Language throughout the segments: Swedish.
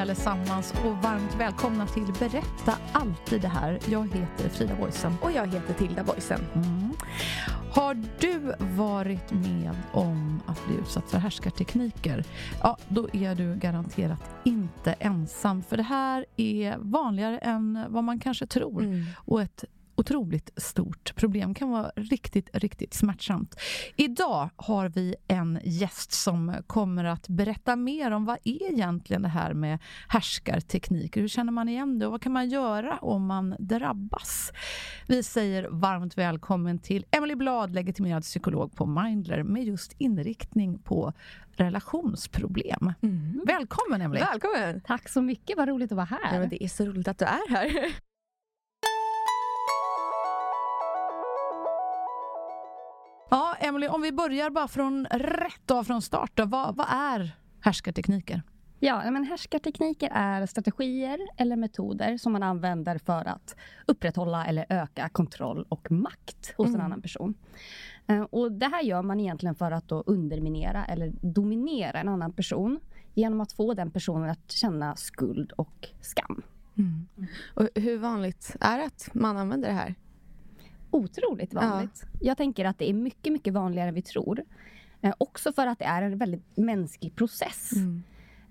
Hej allesammans och varmt välkomna till Berätta alltid det här. Jag heter Frida Boysen. Och jag heter Tilda Boysen. Mm. Har du varit med om att bli utsatt för härskartekniker? Ja, då är du garanterat inte ensam. För det här är vanligare än vad man kanske tror. Mm. Och ett otroligt stort problem. kan vara riktigt, riktigt smärtsamt. Idag har vi en gäst som kommer att berätta mer om vad är egentligen det här med härskartekniker. Hur känner man igen det och vad kan man göra om man drabbas? Vi säger varmt välkommen till Emily Blad, legitimerad psykolog på Mindler med just inriktning på relationsproblem. Mm. Välkommen Emily! Välkommen! Tack så mycket, vad roligt att vara här. Ja, men det är så roligt att du är här. Emily, om vi börjar bara från rätt av från start. Då. Vad, vad är härskartekniker? Ja, men härskartekniker är strategier eller metoder som man använder för att upprätthålla eller öka kontroll och makt hos Mm. en annan person. Eh, Och det här gör man egentligen för att då underminera eller dominera en annan person genom att få den personen att känna skuld och skam. Och hur vanligt är det att man använder det här? Otroligt vanligt. Jag tänker att det är mycket, mycket vanligare än vi tror. Eh, också för att det är en väldigt mänsklig process.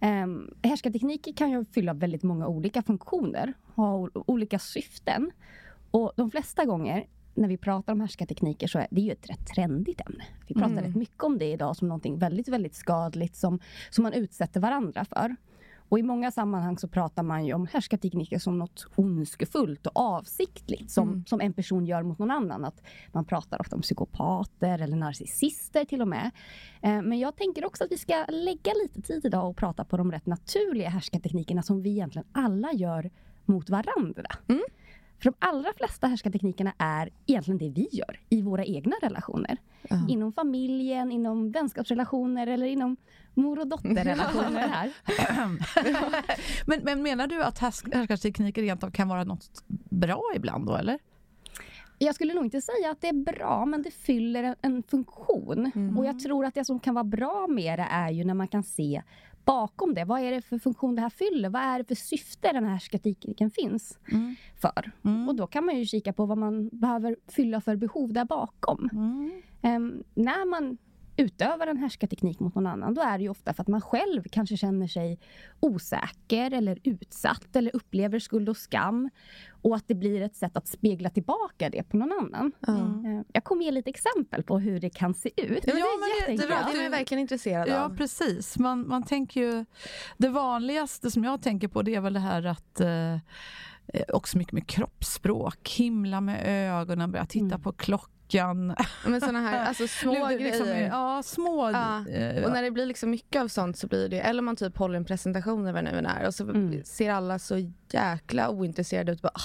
Um, härskartekniker kan ju fylla väldigt många olika funktioner, ha olika syften. Och de flesta gånger när vi pratar om härskartekniker så är det ju ett rätt trendigt ämne. Vi pratar Mm. rätt mycket om det idag som någonting väldigt, väldigt skadligt som, som man utsätter varandra för. Och i många sammanhang så pratar man ju om härskartekniker som något ondskefullt och avsiktligt som, Mm. som en person gör mot någon annan. Att man pratar ofta om psykopater eller narcissister till och med. Eh, Men jag tänker också att vi ska lägga lite tid idag och prata på de rätt naturliga härskarteknikerna som vi egentligen alla gör mot varandra. Mm. För de allra flesta härskarteknikerna är egentligen det vi gör i våra egna relationer. Ja. Inom familjen, inom vänskapsrelationer eller inom mor och dotterrelationer här. men, men menar du att härs- härskartekniker rent av kan vara något bra ibland då, eller? Jag skulle nog inte säga att det är bra, men det fyller en, en funktion. Mm. Och jag tror att det som kan vara bra med det är ju när man kan se bakom det. Vad är det för funktion det här fyller? Vad är det för syfte den här härskartekniken finns Mm. för? Mm. Och då kan man ju kika på vad man behöver fylla för behov där bakom. Ehm, när man utövar en härskarteknik mot någon annan, då är det ju ofta för att man själv kanske känner sig osäker eller utsatt eller upplever skuld och skam. Och att det blir ett sätt att spegla tillbaka det på någon annan. Ja. Ehm, jag kommer ge lite exempel på hur det kan se ut. Ja, men Ja, det är jättebra. det är verkligen intresserad Ja, av. precis. Man, man tänker ju... Det vanligaste som jag tänker på det är väl det här att eh, eh, också mycket med kroppsspråk, himla med ögonen, börja titta Mm. på klockan. Men såna här alltså, små liksom, grejer. ja, små... Ja, eh, Och när det blir liksom mycket av sånt så blir det, eller man typ håller en presentation det nu är och så Mm. ser alla så jäkla ointresserade ut. Bara, ah,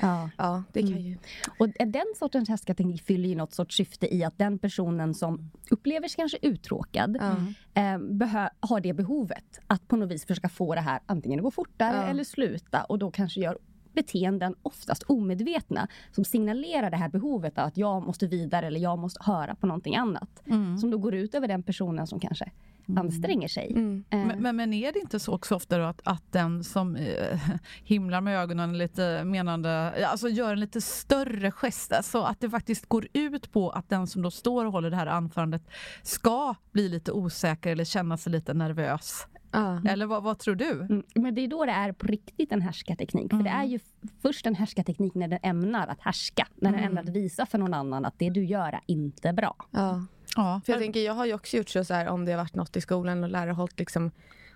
Ja. ja, det kan Mm. ju... Och den sortens härskarteknik fyller ju något sorts syfte i att den personen som upplever sig kanske uttråkad Ja. eh, har det behovet att på något vis försöka få det här antingen att gå fortare Ja. eller sluta och då kanske gör beteenden, oftast omedvetna, som signalerar det här behovet att jag måste vidare eller jag måste höra på någonting annat. Mm. Som då går ut över den personen som kanske anstränger sig. Mm. Eh, Men, men, men är det inte så också ofta då att, att den som eh, himlar med ögonen lite menande, alltså gör en lite större gest, alltså att det faktiskt går ut på att den som då står och håller det här anförandet ska bli lite osäker eller känna sig lite nervös? Ja. Eller vad, vad tror du? Mm, Men det är då det är på riktigt en härskarteknik. För det är ju f- först en härskarteknik när den ämnar att härska. När den ämnar att visa för någon annan att det du gör är inte bra. Ja. Ja, För jag tänker, jag har ju också gjort så, så här, om det har varit något i skolan och lärare har hållit liksom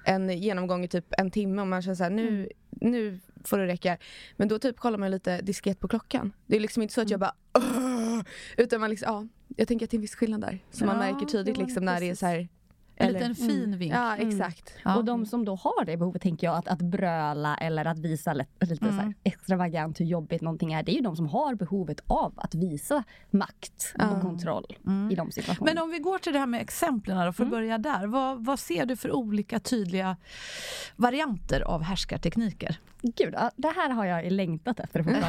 en genomgång i typ en timme och man känner så här, nu, nu får det räcka. Men då typ kollar man lite diskret på klockan. Det är liksom inte så att jag bara "Åh!" Utan man liksom, ja, jag tänker att det är en viss skillnad där. Som man Ja, märker tydligt liksom när det är så här. En eller- liten fin vink. Ja, exakt. Ja. Och de som då har det behovet, tänker jag, att, att bröla eller att visa lite, lite så här extravagant hur jobbigt någonting är. Det är ju de som har behovet av att visa makt och kontroll i de situationerna. Men om vi går till det här med exemplen då, för att börja där. Vad, vad ser du för olika tydliga varianter av härskartekniker? Gud, det här har jag längtat efter.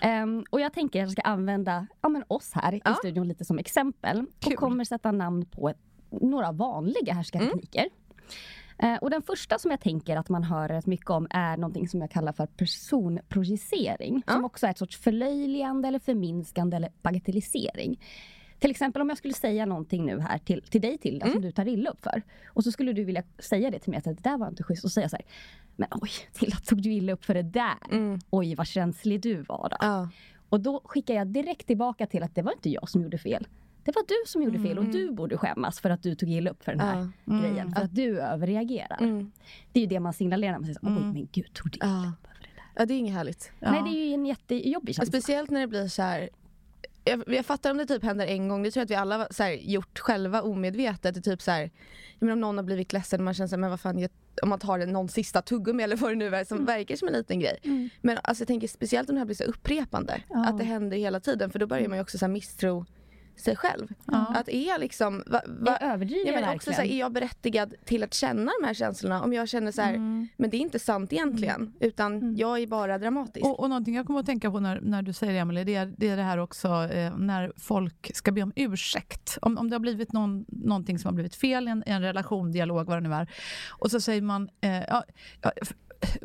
Ehm, och jag tänker att jag ska använda ja, men oss här i Ja. studion lite som exempel. Kul. Och kommer sätta namn på ett, några vanliga härskartekniker. Eh, och den första som jag tänker att man hör rätt mycket om är någonting som jag kallar för personprojicering. Som Ja. också är ett sorts förlöjligande eller förminskande eller bagatellisering. Till exempel om jag skulle säga någonting nu här till, till dig Tilda som du tar illa upp för. Och så skulle du vilja säga det till mig att det där var inte schysst. Och säga så här. Men oj, Tilda tog du illa upp för det där? Mm. Oj vad känslig du var då. Ja. Och då skickar jag direkt tillbaka till att det var inte jag som gjorde fel. Det var du som gjorde fel och du borde skämmas för att du tog illa upp för den här Ja. grejen. För att du överreagerar. Mm. Det är ju det man signalerar när man säger så, oj men gud tog du illa upp över det där? ja, det är inget härligt. Nej det är ju en jättejobbig känsla. Speciellt när det blir så här. Jag, jag fattar om det typ händer en gång, det tror jag att vi alla har så här, gjort själva omedvetet. Det typ så här, menar, om någon har blivit ledsen och man känner så här, men vad fan, jag, om man tar någon sista tuggummi eller vad det nu är som verkar som en liten grej. Men alltså, jag tänker speciellt om det här blir så upprepande, Ja. att det händer hela tiden för då börjar man ju också så misstro sig själv. Ja. Att är jag liksom, va, va, Jag överdriver Ja, men också så här, är jag berättigad till att känna de här känslorna? Om jag känner så här, men det är inte sant egentligen, utan jag är bara dramatisk. Och, och någonting jag kommer att tänka på när, när du säger det, Emelie, det är, det är det här också eh, när folk ska be om ursäkt. Om, om det har blivit någon, någonting som har blivit fel i en, en relation, dialog, vad det nu är. Och så säger man, eh, ja,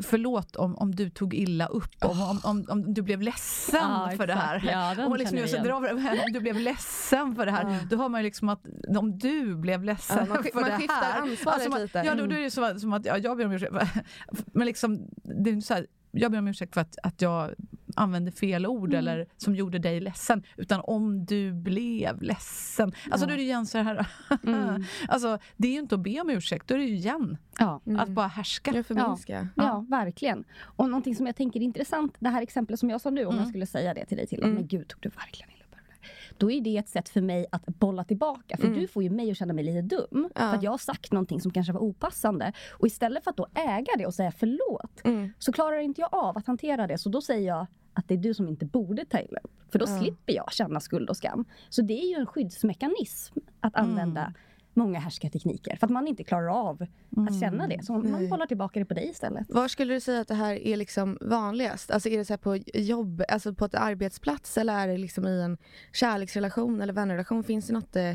förlåt om, om du tog illa upp, om, om, om, om du blev ledsen Ja, för det här. exakt. Ja, om man liksom känner gör vi sig igen. dra över- om du blev ledsen för det här, då hör man ju liksom att om du blev ledsen Ja, man för man det skiftar här. ansvaret man- lite. Ja, då, då är det som, som att ja, jag ber om ursäkt. Men liksom, det är så här, jag ber om ursäkt för att, att jag använde fel ord eller som gjorde dig ledsen. Utan om du blev ledsen. Alltså då är det igen så här. alltså, det är ju inte att be om ursäkt, då är det ju igen Ja. att bara härska. Jag förminska. Ja, verkligen. Och någonting som jag tänker är intressant, det här exemplet som jag sa nu, om jag skulle säga det till dig till, men gud tog du verkligen illa upp över det där? Då är det ett sätt för mig att bolla tillbaka, för du får ju mig att känna mig lite dum. För att jag har sagt någonting som kanske var opassande. Och istället för att då äga det och säga förlåt, så klarar inte jag av att hantera det. Så då säger jag att det är du som inte borde ta illa upp. För då slipper jag känna skuld och skam. Så det är ju en skyddsmekanism att använda många härskartekniker. För att man inte klarar av att känna det. Så man bollar tillbaka det på dig istället. Var skulle du säga att det här är liksom vanligast? Alltså är det så på jobb, alltså på ett arbetsplats eller är det liksom i en kärleksrelation eller vänrelation? Finns det något? Eh...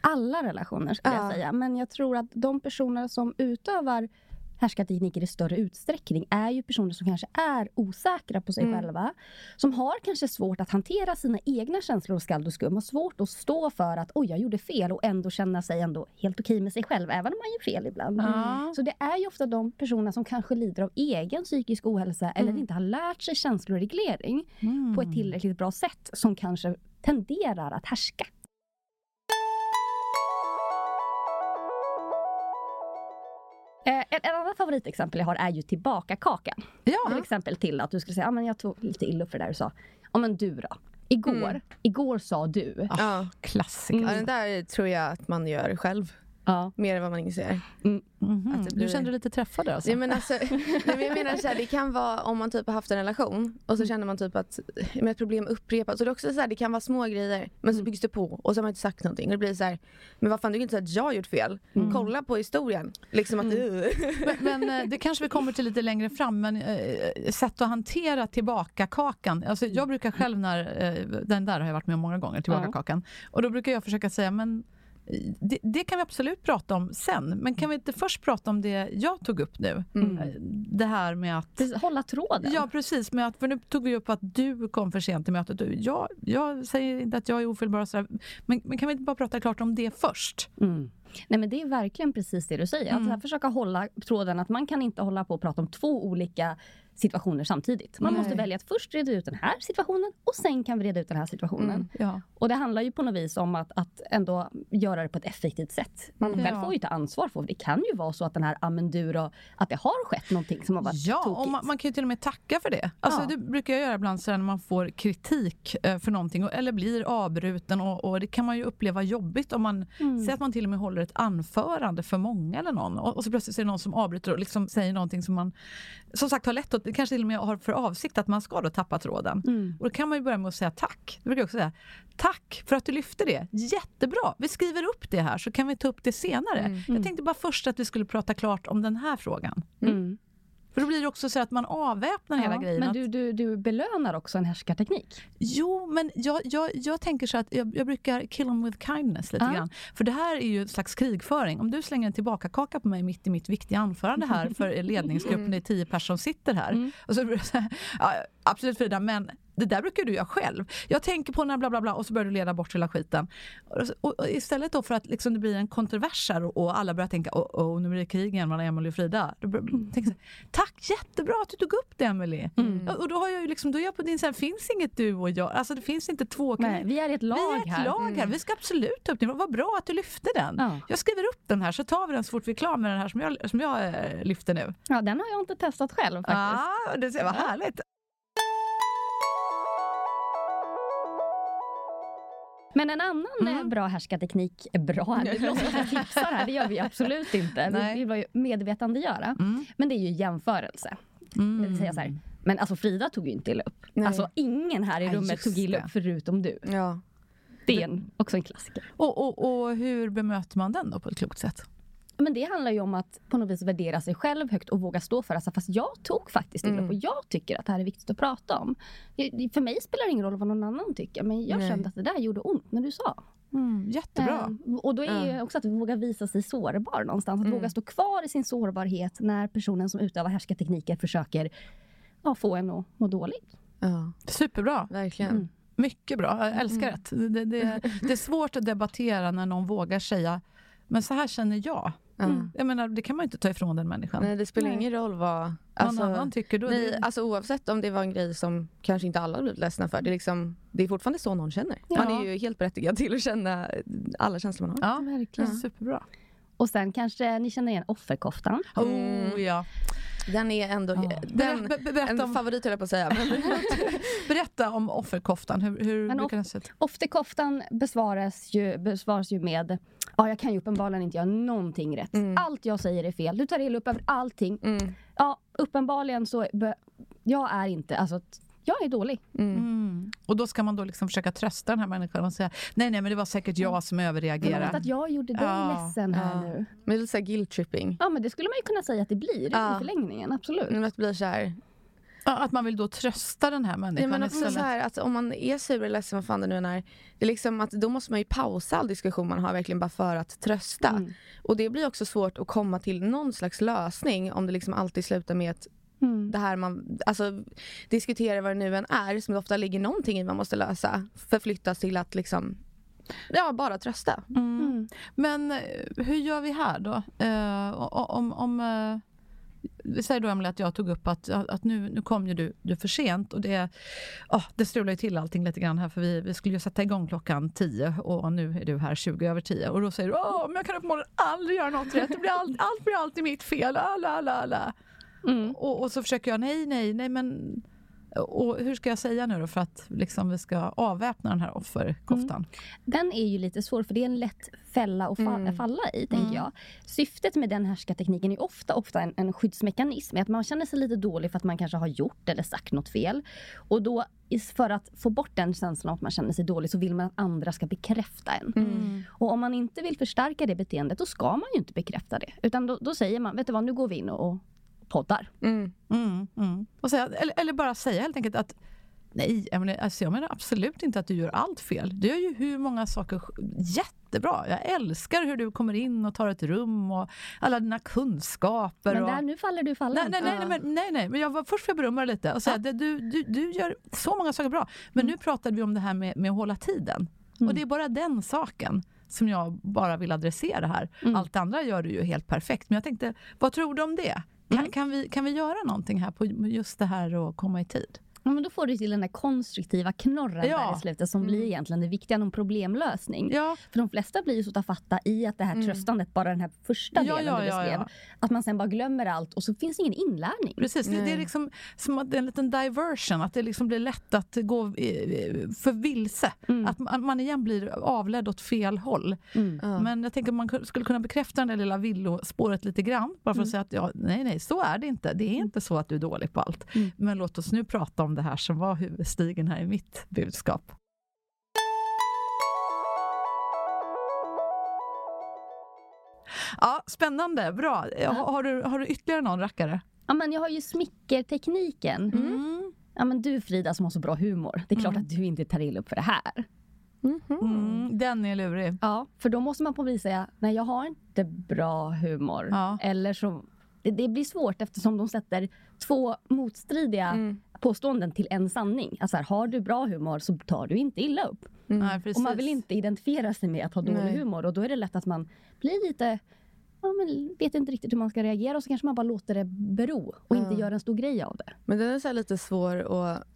alla relationer skulle Ja. jag säga. Men jag tror att de personer som utövar härskartekniker i större utsträckning är ju personer som kanske är osäkra på sig Mm. själva. Som har kanske svårt att hantera sina egna känslor och skald och skum. Har svårt att stå för att oj, jag gjorde fel och ändå känna sig ändå helt okej med sig själv. Även om man gör fel ibland. Ja. Så det är ju ofta de personerna som kanske lider av egen psykisk ohälsa eller Mm. inte har lärt sig känsloreglering på Mm. ett tillräckligt bra sätt som kanske tenderar att härska. Eh, En, en annan favoritexempel jag har är ju tillbaka-kakan. Ja. Till exempel till att du skulle säga, ah, men jag tog lite illa upp för det där du sa. Ja men du då? Igår, Mm. igår sa du. Ja. Klassiker. ja, den där tror jag att man gör själv. Ja. Mer än vad man inser. Mhm. Att det blir- Du kände dig lite träffad alltså? Ja, men alltså, nej, men jag menar så här, det kan vara om man typ har haft en relation och så känner man typ att med ett problem upprepas. Så det, är också så här, det kan vara små grejer men så byggs det på och så har man inte sagt någonting. Och det blir så här, men vad fan du kan inte säga att jag har gjort fel. Kolla på historien. Liksom att, Men, men eh, det kanske vi kommer till lite längre fram, men eh, sätt att hantera tillbaka-kakan. Alltså, jag brukar själv när, eh, den där har jag varit med om många gånger, tillbaka-kakan. Och då brukar jag försöka säga, men det, det kan vi absolut prata om sen, men kan vi inte först prata om det jag tog upp nu? Mm. Eh, Det här med att Hålla tråden. Ja, precis. Med att, för nu tog vi upp att du kom för sent till mötet. Jag, jag säger inte att jag är ofelbar, och sådär, men, men kan vi inte bara prata klart om det först? Mm. Nej, men det är verkligen precis det du säger. Att Mm. försöka hålla tråden att man kan inte hålla på och prata om två olika situationer samtidigt. Man Nej. måste välja att först reda ut den här situationen och sen kan vi reda ut den här situationen. Mm. Ja. Och det handlar ju på något vis om att, att ändå göra det på ett effektivt sätt. Man Mm. själv Ja. får ju ta ansvar för det. Kan ju vara så att den här amenduro, att det har skett någonting som har varit Ja, tokigt. och man, man kan ju till och med tacka för det. Alltså, Ja. Det brukar jag göra ibland så när man får kritik eh, för någonting och- eller blir avbruten. Och, och Det kan man ju uppleva jobbigt om man Mm. säger att man till och med håller ett anförande för många eller någon och, och så plötsligt är det någon som avbryter och liksom säger någonting som man som sagt har lätt att, kanske till och med har för avsikt att man ska då tappa tråden. Mm. Och då kan man ju börja med att säga tack. Det brukar jag också säga. Tack för att du lyfte det. Jättebra. Vi skriver upp det här så kan vi ta upp det senare. Mm. Jag tänkte bara först att vi skulle prata klart om den här frågan. Mm. För då blir det också så att man avväpnar hela Ja, grejen. men du, du, du belönar också en härskarteknik. Jo, men jag, jag, jag tänker så att jag, jag brukar kill them with kindness lite Ja. grann. För det här är ju en slags krigföring. Om du slänger en tillbaka-kaka på mig mitt i mitt viktiga anförande här för ledningsgruppen, det är tio personer som sitter här. Mm. Och så, ja, absolut Frida, men det där brukar du göra själv. Jag tänker på när bla bla bla och så börjar du leda bort hela skiten. Och, och, istället då för att liksom det blir en kontrovers här och, alla börjar tänka åh, oh, nu blir det krig igen mellan Emelie och Frida. Då bör, tänker jag så Tack, jättebra att du tog upp det Emelie. Mm. Och, och då har jag ju liksom, då är jag på din sida, finns inget du och jag. Alltså det finns inte två Nej, vi är ett lag vi är ett här. lag här. Vi ska absolut ta upp det. Vad bra att du lyfte den. Ja. Jag skriver upp den här så tar vi den så fort vi är klara med den här som jag, som jag eh, lyfter nu. Ja, den har jag inte testat själv faktiskt. Ah, det ser, vad härligt. Men en annan Mm. eh, bra härskarteknik, är bra, det låter som tipsar här, det gör vi absolut inte. Vi Nej. vill bara ju medvetandegöra. Mm. Men det är ju jämförelse. Mm. Det vill säga så här, men alltså Frida tog ju inte illa upp. Nej. Alltså ingen här i rummet tog illa upp förutom du. Ja. Det är en, också en klassiker. Och, och, och hur bemöter man den då på ett klokt sätt? Men det handlar ju om att på något vis värdera sig själv högt och våga stå för det. Alltså, fast jag tog faktiskt illa Mm. och jag tycker att det här är viktigt att prata om. Det- För mig spelar det ingen roll vad någon annan tycker men jag Nej. kände att det där gjorde ont när du sa. Mm, jättebra. Eh, och då är Ja. det också att våga visa sig sårbar någonstans. Att Mm. våga stå kvar i sin sårbarhet när personen som utövar härskartekniker försöker ja, få en att må dåligt. ja, Superbra. verkligen. Mm. Mycket bra. Jag älskar det. Det, det. det är svårt att debattera när någon vågar säga men så här känner jag. Ja. Mm. Jag menar, det kan man ju inte ta ifrån den människan. Nej, det spelar Nej. ingen roll vad... Någon Alltså, annan tycker då. nej, det, alltså oavsett om det var en grej som kanske inte alla blivit ledsna för. Det är, liksom, det är fortfarande så någon känner. Man Ja. är ju helt berättigad till att känna alla känslor man har. ja, Verkligen. superbra. Och sen kanske ni känner igen offerkoftan. Mm. Oh, ja. Den är ändå... Ja. Den, ber- berätta, en om, favorit höll jag på att säga. Men, berätta om offerkoftan. Hur, hur brukar den se ut? Offerkoftan besvaras ju, besvaras ju med Ja, jag kan ju uppenbarligen inte göra någonting rätt. Mm. Allt jag säger är fel. Du tar illa upp över allting. mm, Ja, uppenbarligen så... Be, jag är inte... Alltså, jag är dålig. mm. Mm. Och då ska man då liksom försöka trösta den här människan och säga nej, nej, men det var säkert jag som överreagerade. att jag gjorde dig Ja, ledsen här ja. nu. Men lite såhär guilt tripping. Ja, men det skulle man ju kunna säga att det blir Ja. i förlängningen. Absolut. Men att det blir så här, Ja, att man vill då trösta den här ja, människan men också så här att om man är sur eller ledsen, vad fan det nu än är. Det är liksom att då måste man ju pausa all diskussion man har verkligen bara för att trösta. Mm. Och det blir också svårt att komma till någon slags lösning om det liksom alltid slutar med att Mm. det här man, alltså diskutera vad det nu än är som det ofta ligger någonting i man måste lösa förflyttas till att liksom ja, bara trösta. Mm. Mm. Men eh, hur gör vi här då? O- om, om, vi säger då Emelie att jag tog upp att, att nu, nu kom ju du, du för sent och det, oh, det strular ju till allting lite grann här för vi, vi skulle ju sätta igång klockan 10 och nu är du här 20 över 10 och då säger du åh men jag kan uppenbarligen aldrig göra något rätt, det blir allt, allt blir alltid mitt fel, la, la, la, la. Mm. Och, och så försöker jag, nej, nej, nej, men Och hur ska jag säga nu då för att liksom vi ska avväpna den här offerkoftan? Mm. Den är ju lite svår för det är en lätt fälla att fa mm. falla i, tänker mm. jag. Syftet med den härskartekniken är ofta, ofta en, en skyddsmekanism. Att man känner sig lite dålig för att man kanske har gjort eller sagt något fel. Och då för att få bort den känslan av att man känner sig dålig så vill man att andra ska bekräfta en. Mm. Och om man inte vill förstärka det beteendet då ska man ju inte bekräfta det. Utan då, då säger man, vet du vad, nu går vi in och poddar. Mm. Mm, mm. Och säga, eller, eller, bara säga helt enkelt att Nej, jag menar, alltså jag menar absolut inte att du gör allt fel. Du gör ju hur många saker jättebra. Jag älskar hur du kommer in och tar ett rum och alla dina kunskaper. Men där, och... nu faller du fallen. Nej, nej, nej, nej, nej, nej, men jag var, först får jag berömma dig lite och säga ja. du, du, du gör så många saker bra. Men mm. nu pratade vi om det här med, med att hålla tiden. Mm. Och det är bara den saken som jag bara vill adressera här. Mm. Allt andra gör du ju helt perfekt. Men jag tänkte, vad tror du om det? Mm. Kan, mm. kan, vi, kan vi göra någonting här på just det här att komma i tid? Ja, men då får du till den där konstruktiva knorren ja. där i slutet som mm. blir egentligen det viktiga, någon problemlösning. Ja. För de flesta blir ju så tafatta i att det här mm. tröstandet, bara den här första delen ja, du beskrev, att man sen bara glömmer allt och så finns ingen inlärning. Precis, det, det, är liksom som att det är en liten diversion, att det liksom blir lätt att gå för vilse. Mm. Att man, igen blir avledd åt fel håll. Mm. Men jag tänker att man skulle kunna bekräfta det lilla villospåret lite grann, bara för att mm. säga att ja, nej, nej, så är det inte. Det är inte så att du är dålig på allt. Mm. Men låt oss nu prata om det här som var huvudstigen här i mitt budskap. Ja, spännande, bra. Har du, har du ytterligare någon rackare? Ja, men jag har ju smickertekniken. Mm. Ja, men du Frida som har så bra humor, det är klart mm. att du inte tar illa upp för det här. Mm -hmm. den är lurig. Ja, för då måste man på vis säga, nej jag har inte bra humor. Ja. Eller så, det, det, blir svårt eftersom de sätter två motstridiga mm påståenden till en sanning. Alltså här, har du bra humor så tar du inte illa upp. Mm. Nej, och man vill inte identifiera sig med att ha dålig Nej. humor och då är det lätt att man blir lite ja, men vet inte riktigt hur man ska reagera och så kanske man bara låter det bero och ja. inte gör en stor grej av det. Men den är så lite svår att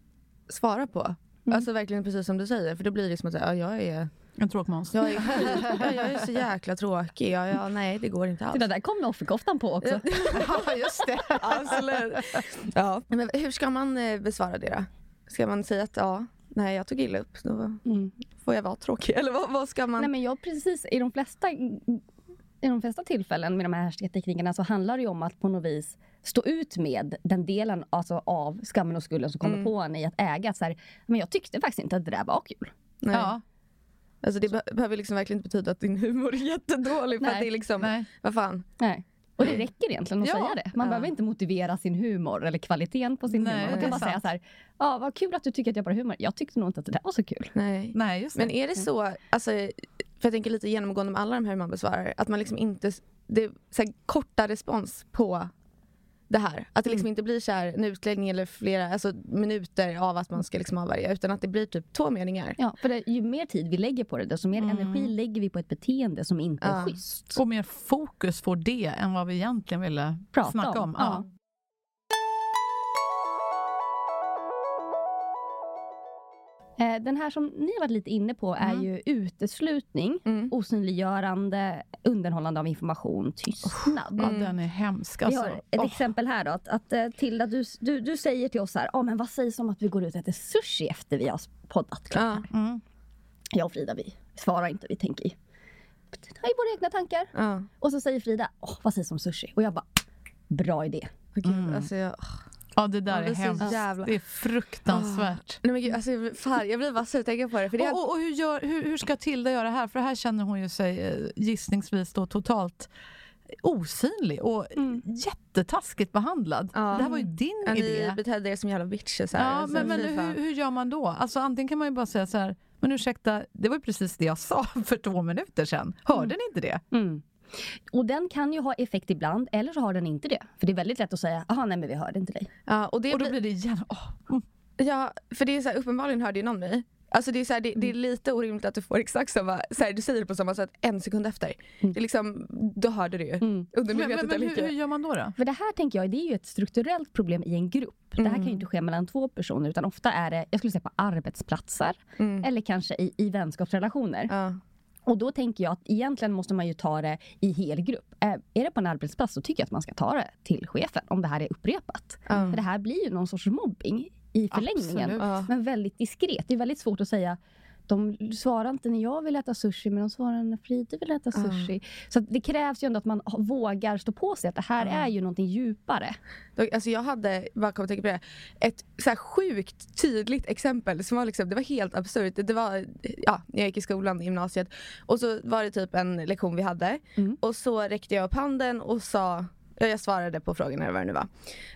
svara på. Mm. Alltså verkligen precis som du säger för då blir det som att ja, jag är en tråkmåns. Jag, är, jag är så jäkla tråkig. Ja, ja, nej, det går inte alls. Det där kom offerkoftan på också. ja, just det. Absolut. Ja. Men hur ska man eh, besvara det då? Ska man säga att ja, nej, jag tog illa upp. Då mm. får jag vara tråkig. Eller vad, vad, ska man... Nej, men jag precis, i de flesta i de flesta tillfällen med de här härskarteknikerna så handlar det ju om att på något vis stå ut med den delen alltså, av skammen och skulden som kommer mm. på en i att äga. Så här, men jag tyckte faktiskt inte att det där var kul. Nej. Ja. Alltså det be behöver liksom verkligen inte betyda att din humor är jättedålig. För Nej. att det är liksom, Nej. vad fan. Nej. Och det räcker egentligen att ja. säga det. Man ja. behöver inte motivera sin humor eller kvaliteten på sin Nej, humor. Man kan bara sant. säga så här, ja vad kul att du tycker att jag bara humor. Jag tyckte nog inte att det där var så kul. Nej, Nej just det. Men är det så, alltså, för jag tänker lite genomgående med alla de här man besvarar, att man liksom inte, det är så här, korta respons på det här. Att det liksom mm. inte blir så här en utläggning eller flera alltså, minuter av att man ska liksom avvärja utan att det blir typ två meningar. Ja, för det, ju mer tid vi lägger på det desto mer mm. energi lägger vi på ett beteende som inte ja. är schysst. Och mer fokus får det än vad vi egentligen ville Prata snacka om. om. Ja. Den här som ni har varit lite inne på är mm. ju uteslutning, mm. osynliggörande, underhållande av information, tystnad. Mm. Ja, den är hemsk. Alltså. Vi har ett oh. exempel här då. Att, att eh, Tilda, du, du, du säger till oss här, oh, men vad sägs om att vi går ut och äter sushi efter vi har poddat klart? Ja. Mm. Jag och Frida, vi svarar inte, vi tänker i, i våra egna tankar. Ja. Och så säger Frida, oh, vad sägs om sushi? Och jag bara, bra idé. Mm. Alltså jag, Ja det där är hemskt. Jävla... Det är fruktansvärt. Oh. Nej, men gud, alltså, fan, jag blir bara sur tänka på det. För det och, och, och hur, gör, hur, hur, ska Tilda göra här? För här känner hon ju sig eh, gissningsvis då totalt osynlig och mm. jättetaskigt behandlad. Ja. Det här var ju din ja, idé. Ni betedde er som jävla bitches. Här, ja, men, men hur, hur, gör man då? Alltså antingen kan man ju bara säga så här, men ursäkta, det var ju precis det jag sa för två minuter sedan. Hörde mm. ni inte det? Mm. Och den kan ju ha effekt ibland, eller så har den inte det. För det är väldigt lätt att säga, jaha nej men vi hörde inte dig. Ja, och, det och då blir det igen, oh. Ja, för det är så här, uppenbarligen hörde ju någon mig. Alltså det är, så här, det, det, är mm. lite orimligt att du får exakt samma, så här, du säger det på samma sätt en sekund efter. Mm. Det är liksom, då hörde du ju. Mm. Men, men, men hur, hur, gör man då, då? För det här tänker jag, det är ju ett strukturellt problem i en grupp. Mm. Det här kan ju mm. inte ske mellan två personer utan ofta är det, jag skulle säga på arbetsplatser mm. eller kanske i, i vänskapsrelationer. Ja. Och då tänker jag att egentligen måste man ju ta det i hel grupp. Är det på en arbetsplats så tycker jag att man ska ta det till chefen om det här är upprepat. Mm. För det här blir ju någon sorts mobbing i förlängningen. Absolut. Men väldigt diskret. Det är väldigt svårt att säga de svarar inte när jag vill äta sushi, men de svarar när Frida vill äta sushi. Så att det krävs ju ändå att man vågar stå på sig att det här är ju någonting djupare. Alltså jag hade, bara kom att tänka på det, ett så sjukt tydligt exempel som var liksom, det var helt absurt. Det var, ja, jag gick i skolan i gymnasiet och så var det typ en lektion vi hade Mm. och så räckte jag upp handen och sa, ja, jag svarade på frågorna eller vad det nu var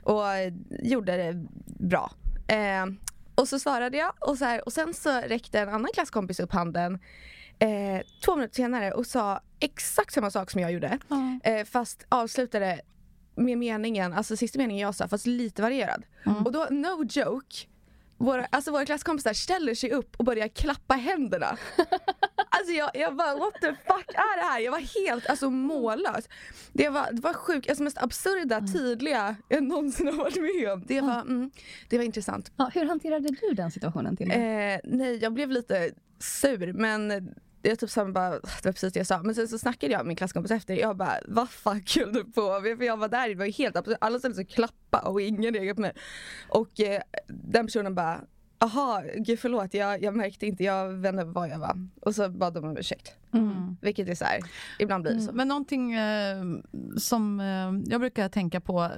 och gjorde det bra. Eh, och så svarade jag och, så här, och sen så räckte en annan klasskompis upp handen eh, två minuter senare och sa exakt samma sak som jag gjorde. Eh, fast avslutade med meningen, alltså sista meningen jag sa, fast lite varierad. Och då, no joke, våra, alltså våra klasskompisar ställer sig upp och börjar klappa händerna. Alltså jag, jag bara what the fuck är det här? Jag var helt alltså, mållös. Det var, det var sjukt, alltså mest absurda, tydliga jag någonsin har varit med om. Det var, mm, det var intressant. Ja, hur hanterade du den situationen? till Eh, nej, jag blev lite sur men jag typ sa bara, det var precis det jag sa. Men sen så snackade jag med min klasskompis efter. Jag bara, vad fuck höll du på med? För jag var där, det var helt absurt. Alla ställde sig och klappa och ingen reagerade på mig. Och eh, den personen bara, aha, gud förlåt, jag, jag märkte inte, jag inte var jag var. Och så bad de om ursäkt. Mm. Vilket är så här, ibland blir det så. Men någonting eh, som eh, jag brukar tänka på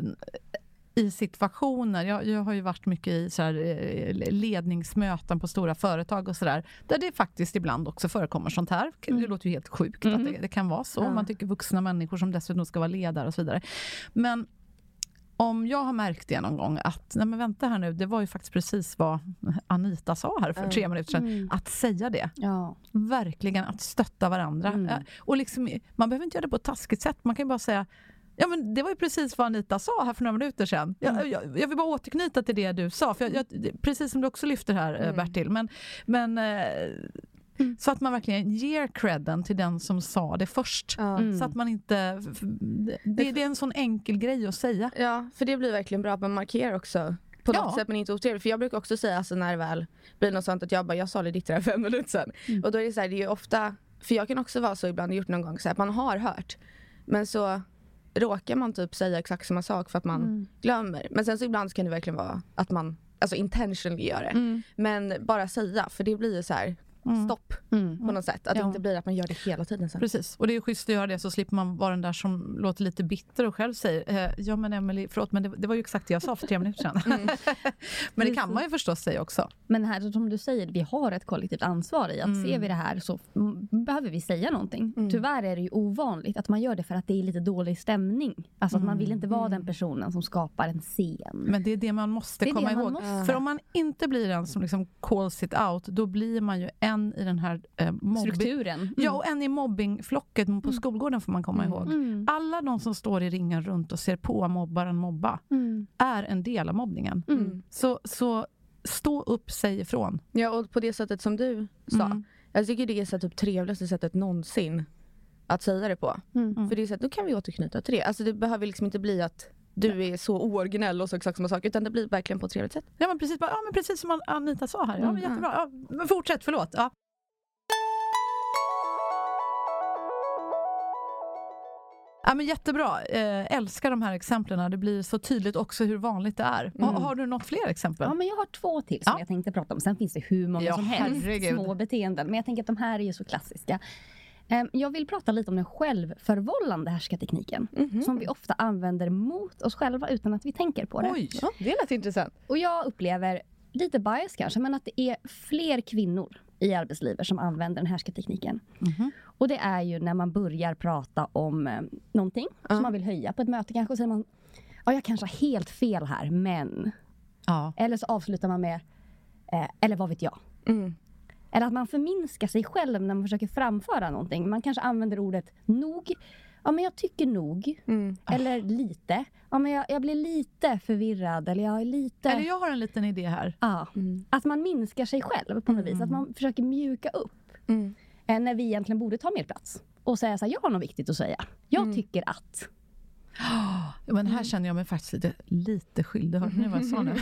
i situationer, jag, jag har ju varit mycket i så här, eh, ledningsmöten på stora företag och sådär, där det faktiskt ibland också förekommer sånt här. Det låter ju helt sjukt att det, det kan vara så. Ja. Man tycker vuxna människor som dessutom ska vara ledare och så vidare. Men om jag har märkt det någon gång att, nej men vänta här nu, det var ju faktiskt precis vad Anita sa här för Mm. tre minuter sedan, Mm. att säga det Ja. verkligen att stötta varandra. Mm. Eh, Och liksom, man behöver inte göra det på ett taskigt sätt. Man kan ju bara säga Ja, men det var ju precis vad Anita sa här för några minuter sedan. Jag, jag, jag vill bara återknyta till det du sa, för jag, precis som du också lyfter här eh, Mm. Bertil. Men, men, eh, Så att man verkligen ger credden till den som sa det först. Mm. Så att man inte... Det, det är en sån enkel grej att säga. Ja, för det blir verkligen bra att man markerar också. På något Ja. sätt men inte otrevligt. För jag brukar också säga alltså, när det väl blir något sånt att jag bara, jag sa det ditt där fem minuter sedan. Och då är det så här, det är ju ofta, för jag kan också vara så ibland, gjort någon gång så här, att man har hört. Men så råkar man typ säga exakt samma sak för att man glömmer. Men sen så ibland så kan det verkligen vara att man alltså intentionally gör det. Men bara säga, för det blir ju så här stopp Mm. på något sätt. Att det Ja. inte blir att man gör det hela tiden sen. Precis, och det är schysst att göra det så slipper man vara den där som låter lite bitter och själv säger eh, Ja men Emily, förlåt men det, det var ju exakt det jag sa för tre minuter sedan. Mm. men det kan man ju förstås säga också. Men här som du säger, vi har ett kollektivt ansvar i att Mm. ser vi det här så mm, behöver vi säga någonting. Mm. Tyvärr är det ju ovanligt att man gör det för att det är lite dålig stämning. Alltså att man vill inte vara Mm. den personen som skapar en scen. Men det är det man måste Det komma det man ihåg. måste. För om man inte blir den som liksom calls it out, då blir man ju en i den här eh, mobbing... Strukturen. Ja, och en i mobbingflocket på skolgården får man komma ihåg. Mm. Alla de som står i ringen runt och ser på mobbaren mobba Mm. är en del av mobbningen. Mm. Så, så stå upp, säg ifrån. Ja och på det sättet som du sa. Mm. Jag tycker det är så här typ trevligaste sättet någonsin att säga det på. Mm. För det är så att då kan vi återknyta till det. Alltså det behöver liksom inte bli att du är så ooriginell och så exakt samma sak utan det blir verkligen på ett trevligt sätt. Ja, men precis, ja, men precis som Anita sa här. Ja, men Mm. jättebra. Ja, men fortsätt, förlåt. Ja. Ja, men jättebra. Eh, älskar de här exemplen. Det blir så tydligt också hur vanligt det är. Ha, Mm. har du något fler exempel? Ja, men jag har två till som Ja. jag tänkte prata om. Sen finns det hur många Ja, som helst herregud. små beteenden. Men jag tänker att de här är ju så klassiska. Ehm, Jag vill prata lite om den självförvållande härskartekniken. Mhm. Som vi ofta använder mot oss själva utan att vi tänker på det. Oj! Ja, det lät intressant. Och jag upplever, lite bias kanske, men att det är fler kvinnor i arbetslivet som använder den härskartekniken. Mhm. Och det är ju när man börjar prata om eh, någonting Ja. som man vill höja på ett möte kanske. Och säger man, ja jag kanske har helt fel här, men. Ja. Eller så avslutar man med, eh, eller vad vet jag. Mm. Eller att man förminskar sig själv när man försöker framföra någonting. Man kanske använder ordet nog. Ja men jag tycker nog. Mm. Eller lite. Ja men jag, jag blir lite förvirrad. Eller jag är lite... Eller jag har en liten idé här. Ja. Mm. Att man minskar sig själv på något vis. Att man försöker mjuka upp. Mm. Eh, när vi egentligen borde ta mer plats. Och säga så här, jag har något viktigt att säga. Jag Mm. tycker att. Men här känner jag mig faktiskt lite, lite skyldig. Hörde ni vad jag sa nu?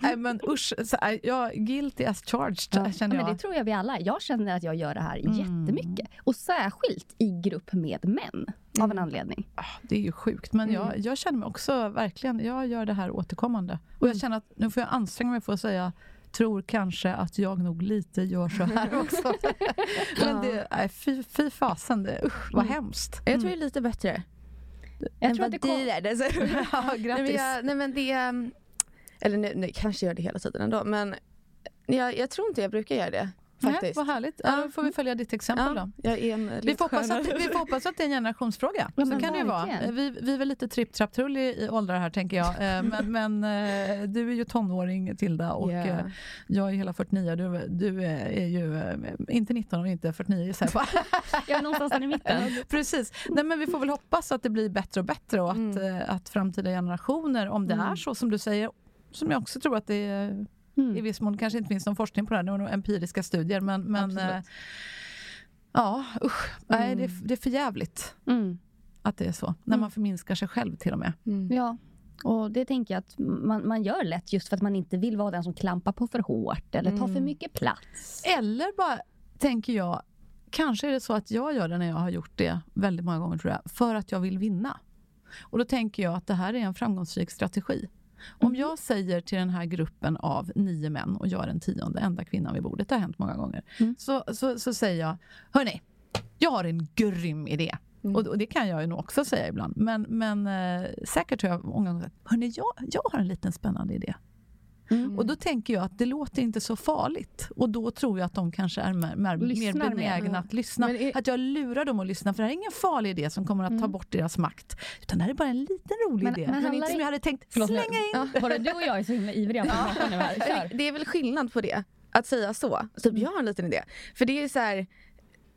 Nej men usch, så, äh, jag, guilty as charged Ja. känner Ja, jag. men det tror jag vi alla. Jag känner att jag gör det här Mm. jättemycket. Och särskilt i grupp med män. Av Mm. en anledning. Ah, Det är ju sjukt, men jag, Mm. jag känner mig också verkligen, jag gör det här återkommande. Och jag känner att nu får jag anstränga mig för att säga tror kanske att jag nog lite gör så här också. men det, nej, fy, fy fasen, det, usch vad hemskt. Jag tror det är lite bättre. Jag än tror vad att det kom... är. Det. Ja, Nej, men, grattis. jag, nej men det... Eller nej, nej, kanske gör det hela tiden ändå. Men jag, jag tror inte jag brukar göra det. Nej, Faktiskt. vad härligt. Ja, då får vi följa ditt exempel då. ja, jag är en Vi får, hoppas att, vi får hoppas att det är en generationsfråga. Ja, så kan det ju vara. Vi, vi är väl lite tripp trapp trull i, i åldrar här tänker jag. Eh, Men, men eh, du är ju tonåring Tilda och eh, jag är hela 49. Du, du är ju eh, inte 19 och inte 49 gissar jag. Jag är någonstans i mitten. Precis. Nej, men vi får väl hoppas att det blir bättre och bättre och att, Mm. att framtida generationer, om det Mm. är så som du säger, som jag också tror att det är i Mm. viss mån kanske inte finns någon forskning på det här, det var nog empiriska studier, men, men eh, ja, usch. Nej, det, är, Mm. det är för jävligt Mm. att det är så. När Mm. man förminskar sig själv till och med. Ja. Och det tänker jag att man, man gör lätt just för att man inte vill vara den som klampar på för hårt eller tar för mycket plats. Eller bara, tänker jag, kanske är det så att jag gör det när jag har gjort det väldigt många gånger tror jag, för att jag vill vinna. Och då tänker jag att det här är en framgångsrik strategi. Om jag säger till den här gruppen av nio män och jag är den tionde, enda kvinnan vid bordet, det har hänt många gånger, Mm. så, så, så säger jag, hörni, jag har en grym idé. Mm. Och, och det kan jag ju nog också säga ibland. Men, men eh, säkert har jag många gånger sagt, hörni, jag, jag har en liten spännande idé. Mm. Och då tänker jag att det låter inte så farligt. Och då tror jag att de kanske är mer, mer, mer benägna Ja. att lyssna. Är- Att jag lurar dem att lyssna, för det här är ingen farlig idé som kommer att ta Mm. bort deras makt. Utan det här är bara en liten rolig Men- idé. men handlar inte som jag hade tänkt Förlåt, slänga in. Ja. Både du och jag är så himla ivriga på prata nu här. Kör. Det är väl skillnad på det, att säga så. Typ, Mm. jag har en liten idé. För det är så här,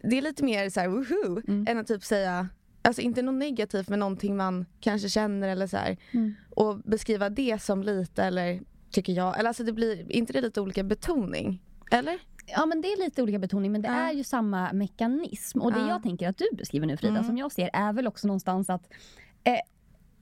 det är lite mer så här, woohoo, Mm. än att typ säga, alltså inte något negativt men någonting man kanske känner eller så här. Mm. Och beskriva det som lite eller, tycker jag, eller alltså det blir, inte det lite olika betoning? Eller? Ja men det är lite olika betoning men det Ja. är ju samma mekanism. Och det Ja. jag tänker att du beskriver nu Frida, Mm. som jag ser är väl också någonstans att eh,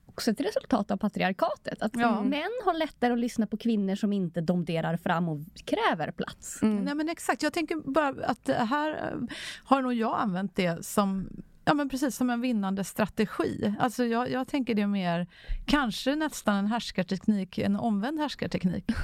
också ett resultat av patriarkatet. Att Ja. män har lättare att lyssna på kvinnor som inte domderar fram och kräver plats. Mm. Nej men exakt, jag tänker bara att det här eh, har nog jag använt det som Ja, men precis som en vinnande strategi. Alltså jag, jag tänker det mer, kanske nästan en härskarteknik, en omvänd härskarteknik.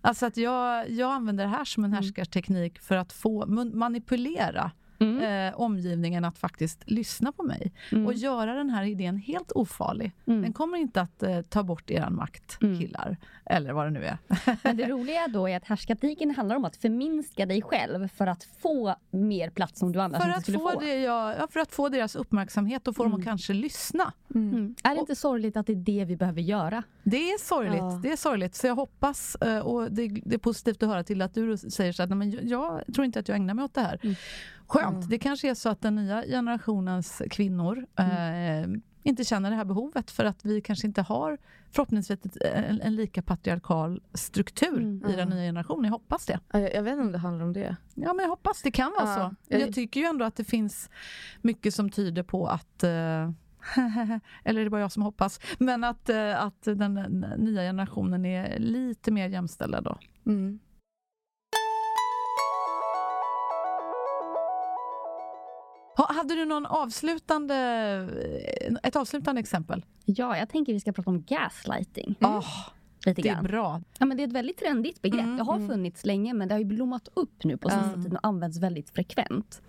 Alltså att jag, jag använder det här som en härskarteknik för att få manipulera Mm. eh, omgivningen att faktiskt lyssna på mig. Mm. Och göra den här idén helt ofarlig. Mm. Den kommer inte att eh, ta bort er makt, Mm. killar. Eller vad det nu är. Men det roliga då är att härskartekniken handlar om att förminska dig själv för att få mer plats som du annars För inte att, skulle få få. det, ja, ja, för att få deras uppmärksamhet och få dem Mm. att kanske lyssna. Mm. Är det inte sorgligt att det är det vi behöver göra? Det är sorgligt. Ja. Det är sorgligt. Så jag hoppas, eh, och det, det är positivt att höra till att du säger så att nej, men jag, jag tror inte att jag ägnar mig åt det här. Mm. Skönt. Ja. Det kanske är så att den nya generationens kvinnor Mm. eh, inte känner det här behovet för att vi kanske inte har förhoppningsvis en, en lika patriarkal struktur Mm. i den nya generationen. Jag hoppas det. Ja, Jag, jag vet inte om det handlar om det. Ja, men jag hoppas det kan vara Ja, så. jag- tycker ju ändå att det finns mycket som tyder på att eh, eller är det bara jag som hoppas? Men att, eh, att den, den nya generationen är lite mer jämställda då. Mm. Ha, hade du någon avslutande, eh, ett avslutande exempel? Ja, jag tänker vi ska prata om gaslighting. Mm. Lite det är grann. bra. Ja, men det är ett väldigt trendigt begrepp. Mm, det har mm. funnits länge men det har ju blommat upp nu på senaste Mm. tiden och används väldigt frekvent.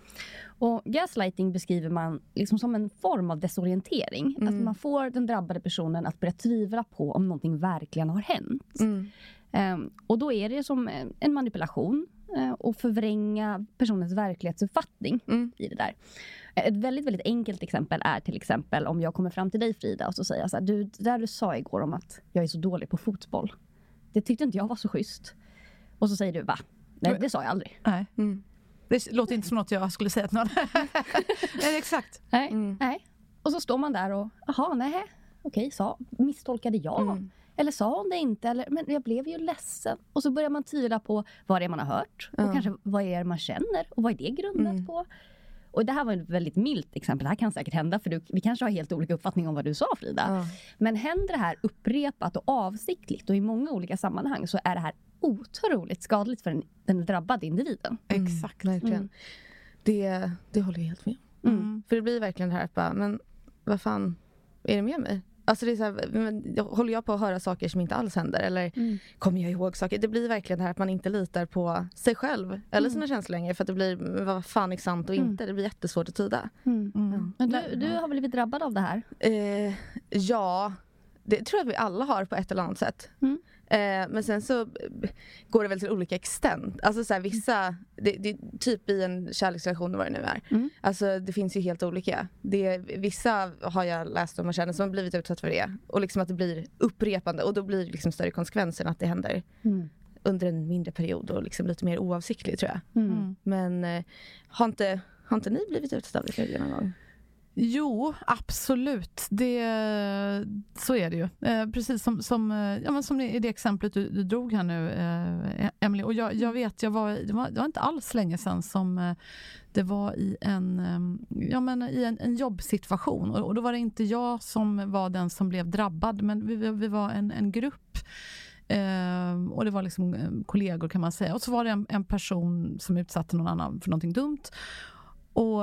Och gaslighting beskriver man liksom som en form av desorientering. Mm. Att man får den drabbade personen att börja tvivla på om någonting verkligen har hänt. Mm. Ehm, och då är det som en manipulation och förvränga personens verklighetsuppfattning Mm. i det där. Ett väldigt, väldigt enkelt exempel är till exempel om jag kommer fram till dig Frida och så säger jag så här, du, det där du sa igår om att jag är så dålig på fotboll. Det tyckte inte jag var så schysst. Och så säger du va? Nej, det sa jag aldrig. Nej. Mm. Det låter inte som något jag skulle säga till någon. Nej, exakt. Nej, Mm. nej. Och så står man där och, jaha, nej, okej, sa, misstolkade jag? Mm. Eller sa hon det inte? Eller, men jag blev ju ledsen. Och så börjar man tvivla på vad det är man har hört. Ja. Och kanske vad är det man känner? Och vad är det grundat Mm. på? och det här var ett väldigt milt exempel, det här kan säkert hända för du, vi kanske har helt olika uppfattning om vad du sa Frida. Ja. Men händer det här upprepat och avsiktligt och i många olika sammanhang så är det här otroligt skadligt för den, den drabbade individen. Exakt. Verkligen. Mm. Det, det håller jag helt med om. Mm. För det blir verkligen det här att bara, men vad fan är det med mig? Alltså det är så här, men, håller jag på att höra saker som inte alls händer? Eller Mm. kommer jag ihåg saker? Det blir verkligen det här att man inte litar på sig själv eller sina känslor längre för att det blir vad fan är sant och Mm. inte? Det blir jättesvårt att tyda. Mm. Mm. Men du, du har blivit drabbad av det här? Eh, ja, det tror jag att vi alla har på ett eller annat sätt. Mm. Eh, men sen så eh, går det väl till olika extent. Alltså så här, vissa, det, det, typ i en kärleksrelation vad det nu är. Mm. Alltså det finns ju helt olika. Det, vissa har jag läst om och känner som har blivit utsatt för det. Och liksom att det blir upprepande och då blir det liksom större konsekvenser än att det händer Mm. under en mindre period och liksom lite mer oavsiktligt tror jag. Mm. Men eh, har, inte, har inte ni blivit utsatta för det någon gång? Jo, absolut. Det, så är det ju. Eh, precis som, som, eh, ja, men som i det exemplet du, du drog här nu, eh, Emily. Och jag, jag vet, jag var, det, var, det var inte alls länge sedan som eh, det var i en, eh, ja, men i en, en jobbsituation. Och, och då var det inte jag som var den som blev drabbad, men vi, vi- var en, en grupp Eh, och det var liksom kollegor kan man säga. Och så var det en, en person som utsatte någon annan för någonting dumt. Och,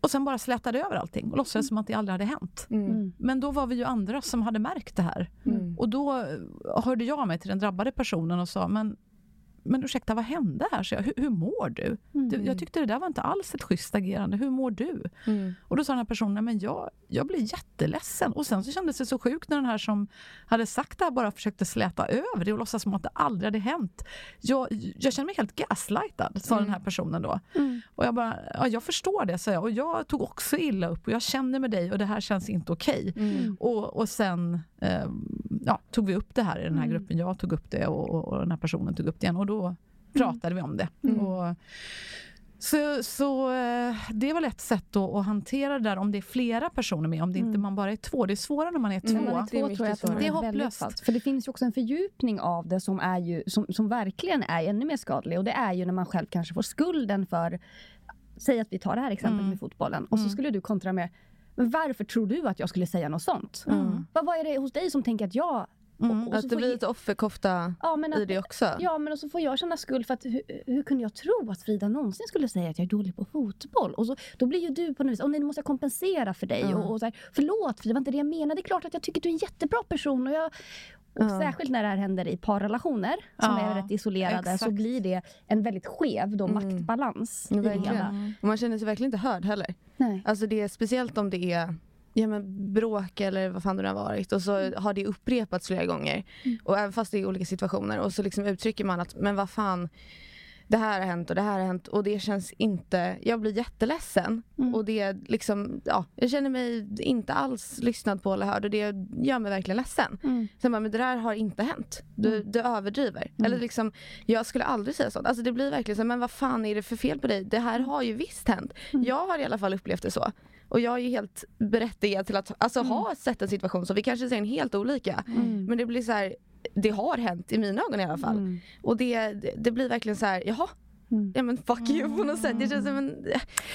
och sen bara slätade över allting och låtsades som att det aldrig hade hänt. Mm. Men då var vi ju andra som hade märkt det här. Mm. Och då hörde jag mig till den drabbade personen och sa, men, men ursäkta, vad hände här? Så jag, hur, hur mår du? du? Jag tyckte det där var inte alls ett schysst agerande. Hur mår du? Mm. Och då sa den här personen, "Nej, men jag, jag blir jätteledsen. Och sen så kändes det så sjukt när den här som hade sagt det här bara försökte släta över det och låtsas som att det aldrig hade hänt. Jag, jag känner mig helt gaslightad, sa den här personen då. Mm. Och jag bara, ja, jag förstår det, sa jag. Och jag tog också illa upp och jag känner med dig och det här känns inte okej. Mm. Och, och sen eh, ja, tog vi upp det här i den här Mm. gruppen. Jag tog upp det och, och, och den här personen tog upp det igen. Och då pratade vi om det. Mm. Och, så så eh, det var ett sätt då att hantera det där om det är flera personer med, om det inte Mm. man bara är två. Det är svårare när man är två. Mm. När man är Det är två mycket tror jag att svårare. Det är hopplöst. För det finns ju också en fördjupning av det som, är ju, som, som verkligen är ännu mer skadlig. Och det är ju när man själv kanske får skulden för, säg att vi tar det här exemplet Mm. med fotbollen. Och så Mm. skulle du kontra med, men varför tror du att jag skulle säga något sånt? Mm. Vad, vad är det hos dig som tänker att jag... Mm. och så Att det blir lite offerkofta ja, men i att, det också. Ja, men och så får jag känna skuld för att hur, hur kunde jag tro att Frida någonsin skulle säga att jag är dålig på fotboll? Och så, då blir ju du på något vis, åh nej, nu måste jag kompensera för dig. Ja. Och, och så här, Förlåt Frida, det var inte det jag menade. Det är klart att jag tycker att du är en jättebra person. Och, jag, och Ja. Särskilt när det här händer i parrelationer som Ja, är rätt isolerade så exakt. blir det en väldigt skev då, Mm. maktbalans Ja, i det hela. Och man känner sig verkligen inte hörd heller. Nej. Alltså det är speciellt om det är ja, men bråk eller vad fan det nu har varit och så Mm. har det upprepats flera gånger. Och även fast det är olika situationer och så liksom uttrycker man att men vad fan det här har hänt och det här har hänt och det känns inte, jag blir jätteledsen Mm. och det liksom, ja, jag känner mig inte alls lyssnad på eller hörd och det gör mig verkligen ledsen. Mm. Sen bara, men det där har inte hänt. Du, du överdriver. Eller liksom, jag skulle aldrig säga sånt. Alltså det blir verkligen så, men vad fan är det för fel på dig? Det här har ju visst hänt. Jag har i alla fall upplevt det så. Och jag är ju helt berättigad till att alltså, ha sett en situation så vi kanske ser en helt olika. Mm. Men det blir så här, det har hänt i mina ögon i alla fall. Mm. Och det, det, blir verkligen så här, jaha, Mm. ja men fuck you på något sätt. Det känns som en,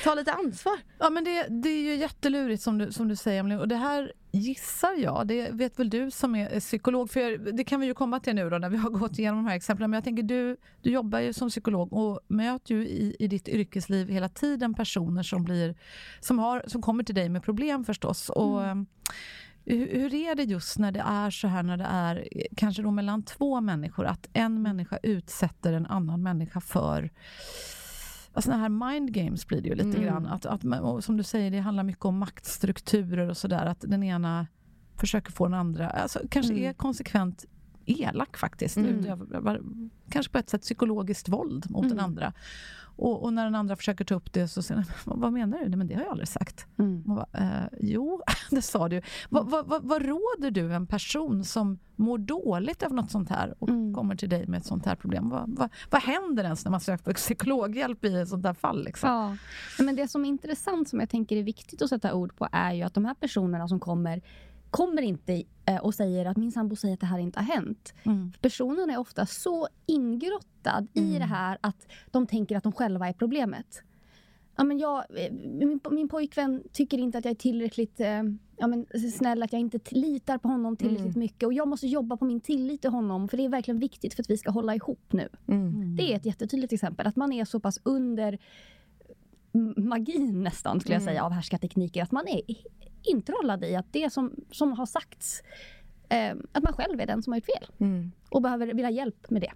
ta lite ansvar. Ja, men det, det är ju jättelurigt som du, som du säger, Emelie. Och det här gissar jag, det vet väl du som är psykolog, för det kan vi ju komma till nu då när vi har gått igenom de här exemplen. Men jag tänker, du, du jobbar ju som psykolog och möter ju i, i ditt yrkesliv hela tiden personer som, blir, som, har, som kommer till dig med problem förstås. Och, eh, hur, hur är det just när det är så här, när det är kanske då mellan två människor, att en människa utsätter en annan människa för Sådana här mind games blir det ju lite Mm. grann. Att, att, som du säger, det handlar mycket om maktstrukturer och sådär. Att den ena försöker få den andra, alltså, kanske Mm. är konsekvent elak faktiskt. Mm. Utövar, kanske på ett sätt psykologiskt våld mot den Mm. andra. Och, och när den andra försöker ta upp det så säger den, "Vad- menar du? Nej, men det har jag aldrig sagt. Mm. Man bara, eh, jo, det sa du. Vad, vad, vad, vad råder du en person som mår dåligt av något sånt här och Mm. kommer till dig med ett sånt här problem? Vad, vad, vad händer ens när man söker psykologhjälp i ett sånt här fall? Liksom? Ja. Men det som är intressant, som jag tänker är viktigt att sätta ord på, är ju att de här personerna som kommer, kommer inte eh, och säger att min sambo säger att det här inte har hänt. Mm. Personen är ofta så ingrottad i Mm. det här att de tänker att de själva är problemet. ja, men jag, eh, min, min pojkvän tycker inte att jag är tillräckligt eh, ja, men, snäll, att jag inte litar på honom tillräckligt mm. mycket. Och jag måste jobba på min tillit till honom, för det är verkligen viktigt för att vi ska hålla ihop nu. Mm. Det är ett jättetydligt exempel, att man är så pass under magin nästan, skulle jag mm. säga, av härskartekniker. Att man är introllad i att det som, som har sagts, eh, att man själv är den som har gjort fel. Mm. Och behöver vill ha hjälp med det.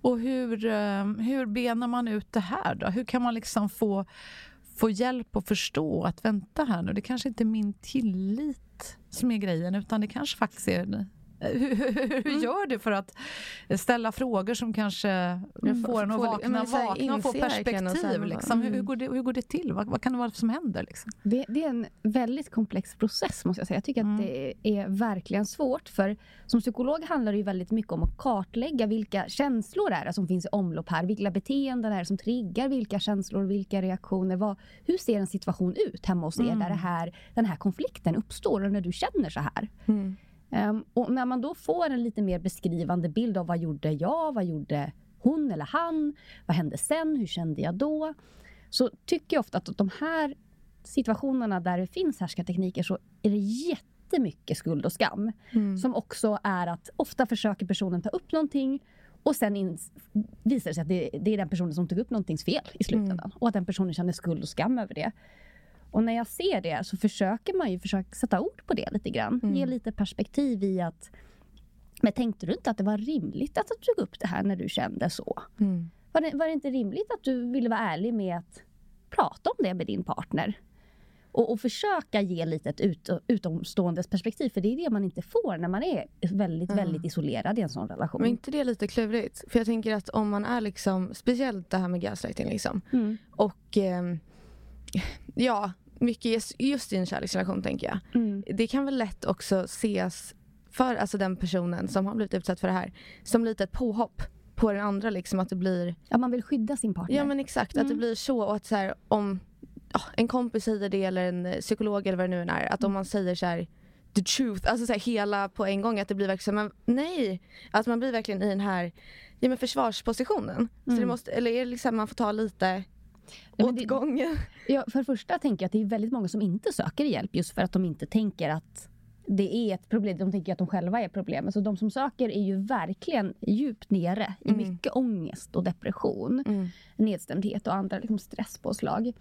Och hur, eh, hur benar man ut det här då? Hur kan man liksom få, få hjälp att förstå att vänta här nu, det kanske inte är min tillit som är grejen utan det kanske faktiskt är hur, hur mm. gör du för att ställa frågor som kanske får en att vakna, vakna och få perspektiv? Liksom. Hur, mm. går det, hur går det till? Vad, vad kan det vara som händer? Liksom? Det, det, är en väldigt komplex process måste jag säga. Jag tycker mm. att det är verkligen svårt. För som psykolog handlar det ju väldigt mycket om att kartlägga vilka känslor är det som finns i omlopp här. Vilka beteenden är det som triggar vilka känslor, vilka reaktioner. Vad, hur ser en situation ut hemma hos er mm. där det här, den här konflikten uppstår och när du känner så här? Mm. Um, och när man då får en lite mer beskrivande bild av vad gjorde jag, vad gjorde hon eller han, vad hände sen, hur kände jag då? Så tycker jag ofta att de här situationerna där det finns härskartekniker så är det jättemycket skuld och skam. Mm. Som också är att ofta försöker personen ta upp någonting och sen visar det sig att det, det, är den personen som tog upp någontings fel i slutändan. Mm. Och att den personen känner skuld och skam över det. Och när jag ser det så försöker man ju försöka sätta ord på det lite grann. Mm. Ge lite perspektiv i att men tänkte du inte att det var rimligt att du tog upp det här när du kände så? Mm. Var, det, var det inte rimligt att du ville vara ärlig med att prata om det med din partner? Och, och försöka ge lite ett ut, utomståendes perspektiv. För det är det man inte får när man är väldigt, mm. väldigt isolerad i en sån relation. Men inte det lite klurigt? För jag tänker att om man är liksom, speciellt det här med gaslighting liksom. Mm. Och eh, ja, mycket just i en kärleksrelation tänker jag. Mm. Det kan väl lätt också ses för alltså den personen som har blivit utsatt för det här som lite ett påhopp på den andra liksom att det blir... Ja man vill skydda sin partner. Ja men exakt, mm. att det mm. blir så och att så här, om oh, en kompis säger det eller en psykolog eller vad det nu är att om man säger så här, the truth, alltså så här, hela på en gång att det blir verkligen men nej! Att man blir verkligen i den här ja, men försvarspositionen. Mm. Så det mm. måste, eller är det liksom man får ta lite Nej, åt det, gången. Ja, för det första tänker jag att det är väldigt många som inte söker hjälp just för att de inte tänker att det är ett problem. De tänker att de själva är problemet. Så de som söker är ju verkligen djupt nere i mm. mycket ångest och depression. Mm. Nedstämdhet och andra liksom stresspåslag.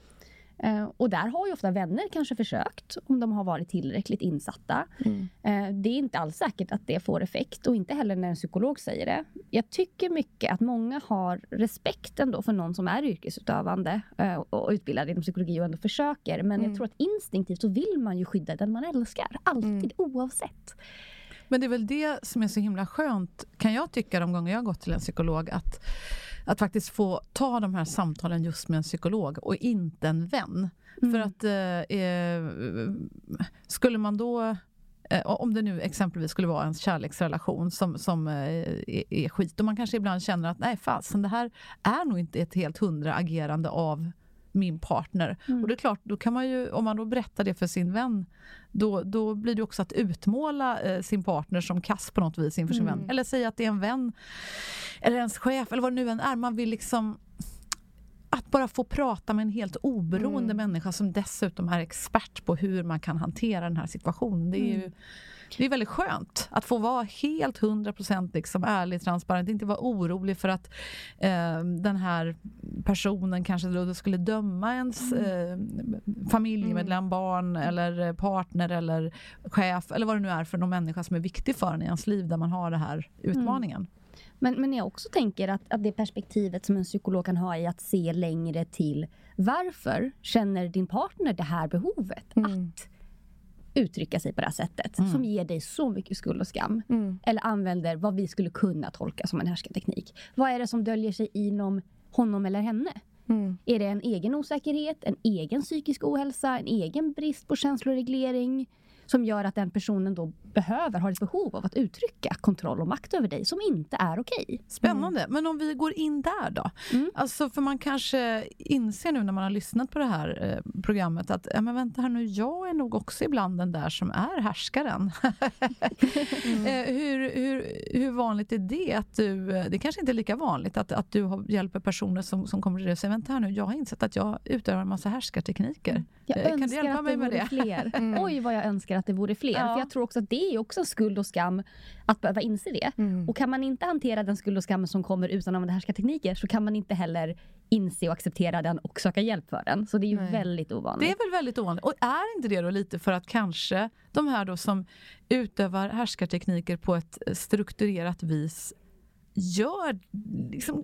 Eh, och där har ju ofta vänner kanske försökt om de har varit tillräckligt insatta. Mm. Eh, det är inte alls säkert att det får effekt och inte heller när en psykolog säger det. Jag tycker mycket att många har respekt ändå för någon som är yrkesutövande eh, och utbildad inom psykologi och ändå försöker. Men mm. jag tror att instinktivt så vill man ju skydda den man älskar. Alltid, mm. oavsett. Men det är väl det som är så himla skönt, kan jag tycka, de gånger jag har gått till en psykolog. att att faktiskt få ta de här samtalen just med en psykolog och inte en vän. Mm. För att eh, eh, skulle man då eh, om det nu exempelvis skulle vara en kärleksrelation som, som eh, är, är skit och man kanske ibland känner att nej fasen det här är nog inte ett helt hundra agerande av min partner. Mm. Och det är klart, då kan man ju, om man då berättar det för sin vän, då, då blir det också att utmåla eh, sin partner som kass på något vis inför sin mm. vän. Eller säga att det är en vän, eller ens chef, eller vad det nu än är. Man vill liksom att bara få prata med en helt oberoende mm. människa som dessutom är expert på hur man kan hantera den här situationen. Det är ju mm. Det är väldigt skönt att få vara helt 100% liksom ärlig, transparent, inte vara orolig för att eh, den här personen kanske skulle döma ens mm. eh, familjemedlem, mm. barn eller partner eller chef eller vad det nu är för någon människa som är viktig för en i ens liv där man har den här utmaningen. Mm. Men, men jag också tänker att, att det perspektivet som en psykolog kan ha i att se längre till varför känner din partner det här behovet? Mm. Att uttrycka sig på det här sättet mm. som ger dig så mycket skuld och skam. Mm. Eller använder vad vi skulle kunna tolka som en härskarteknik. Vad är det som döljer sig inom honom eller henne? Mm. Är det en egen osäkerhet, en egen psykisk ohälsa, en egen brist på känsloreglering som gör att den personen då behöver, har ett behov av att uttrycka kontroll och makt över dig som inte är okej. Spännande. Mm. Men om vi går in där då? Mm. Alltså för man kanske inser nu när man har lyssnat på det här eh, programmet att ja, men vänta här nu, jag är nog också ibland den där som är härskaren. mm. eh, hur, hur, hur vanligt är det att du, det kanske inte är lika vanligt att, att du hjälper personer som, som kommer till dig och säger vänta här nu, jag har insett att jag utövar en massa härskartekniker. Mm. Jag eh, kan du hjälpa mig med det? Fler. Mm. Oj vad jag önskar att det vore fler. Ja. För jag tror också att det är också skuld och skam att behöva inse det. Mm. Och kan man inte hantera den skuld och skam som kommer utan att använda härskartekniker så kan man inte heller inse och acceptera den och söka hjälp för den. Så det är ju Nej. väldigt ovanligt. Det är väl väldigt ovanligt. Och är inte det då lite för att kanske de här då som utövar härskartekniker på ett strukturerat vis gör... Liksom,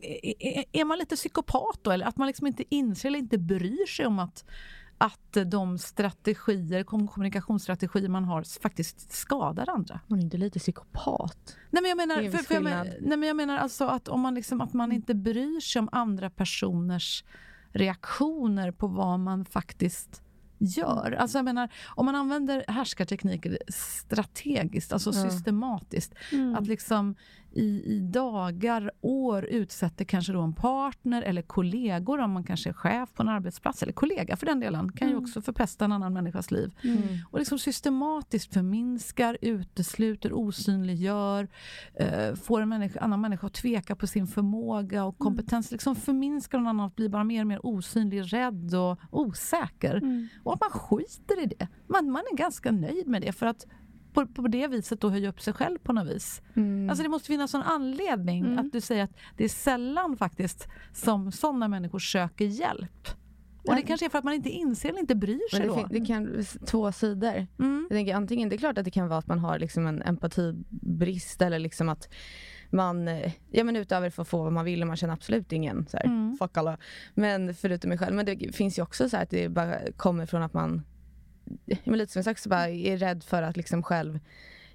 är man lite psykopat då? Eller att man liksom inte inser eller inte bryr sig om att att de strategier, kommunikationsstrategier man har faktiskt skadar andra. Man är inte lite psykopat. Nej men jag menar, för, för jag, men, nej, men jag menar alltså att, om man liksom, att man inte bryr sig om andra personers reaktioner på vad man faktiskt gör. Alltså jag menar, om man använder härskartekniker strategiskt, alltså mm. systematiskt. Mm. Att liksom i, i dagar, år utsätter kanske då en partner eller kollegor om man kanske är chef på en arbetsplats, eller kollega för den delen, kan mm. ju också förpesta en annan människas liv. Mm. Och liksom systematiskt förminskar, utesluter, osynliggör, eh, får en människa, annan människa att tveka på sin förmåga och mm. kompetens. Mm. Liksom förminskar någon annan att bli bara mer och mer osynlig, rädd och osäker. Mm. Och att man skiter i det. Man, man är ganska nöjd med det för att på, på det viset då höja upp sig själv på något vis. Mm. Alltså det måste finnas en anledning mm. att du säger att det är sällan faktiskt som sådana människor söker hjälp. Och det kanske är för att man inte inser eller inte bryr sig det. Det kan två sidor. Mm. Jag tänker, antingen, det är klart att det kan vara att man har liksom en empatibrist eller liksom att man eh, ja, men utöver för att få vad man vill och man känner absolut ingen så här, mm. fuck alla. Men förutom mig själv. Men det finns ju också så att det bara kommer från att man men lite som jag sagt, så bara är rädd för att liksom själv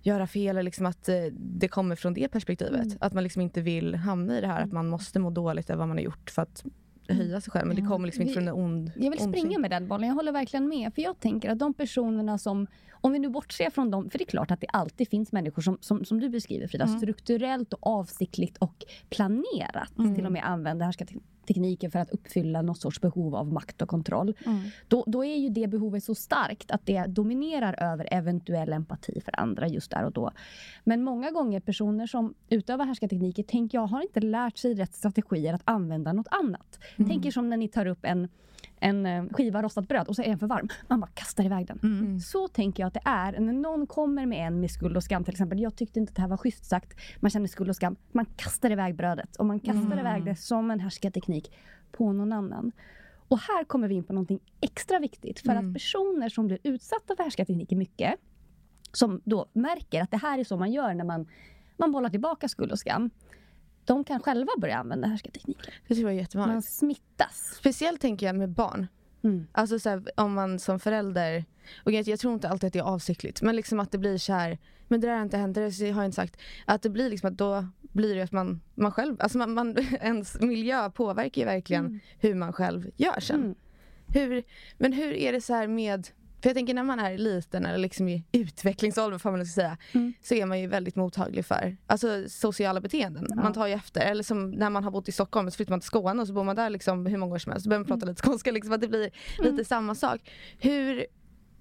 göra fel. Liksom att eh, det kommer från det perspektivet. Mm. Att man liksom inte vill hamna i det här att man måste må dåligt över vad man har gjort för att höja sig själv. Men det kommer liksom inte från en ond Jag vill springa med den bollen. Jag håller verkligen med. För jag tänker att de personerna som, om vi nu bortser från dem, för det är klart att det alltid finns människor som, som, som du beskriver Frida, mm. strukturellt och avsiktligt och planerat mm. till och med använder tekniken för att uppfylla något sorts behov av makt och kontroll. Mm. Då, då är ju det behovet så starkt att det dominerar över eventuell empati för andra just där och då. Men många gånger personer som utövar härskartekniker, tänker jag, har inte lärt sig rätt strategier att använda något annat. Mm. Tänker som när ni tar upp en en eh, skiva rostat bröd och så är den för varm. Man bara kastar iväg den. Mm. mm. Så tänker jag att det är när någon kommer med en med skuld och skam till exempel. Jag tyckte inte att det här var schysst sagt. Man känner skuld och skam. Man kastar iväg brödet och man kastar mm. iväg det som en härskarteknik på någon annan. Och här kommer vi in på någonting extra viktigt. För mm. att personer som blir utsatta för härskartekniker mycket, som då märker att det här är så man gör när man, man bollar tillbaka skuld och skam de kan själva börja använda härskartekniker. Det tror jag är jättevanligt. Man smittas. Speciellt tänker jag med barn. Mm. Alltså så här, om man som förälder, och jag, jag, tror inte alltid att det är avsiktligt, men liksom att det blir så här, men det där har inte hänt, det har jag inte sagt. Att det blir liksom att då blir det att man, man själv, alltså man, man ens miljö påverkar ju verkligen mm. hur man själv gör sen. Mm. Hur, men hur är det så här med för jag tänker när man är liten eller liksom i utvecklingsålder får man säga, mm. så är man ju väldigt mottaglig för alltså, sociala beteenden. Ja. Man tar ju efter. Eller som när man har bott i Stockholm så flyttar man till Skåne och så bor man där liksom hur många år som helst. Så börjar man prata mm. lite skånska. Liksom, att det blir mm. lite samma sak. Hur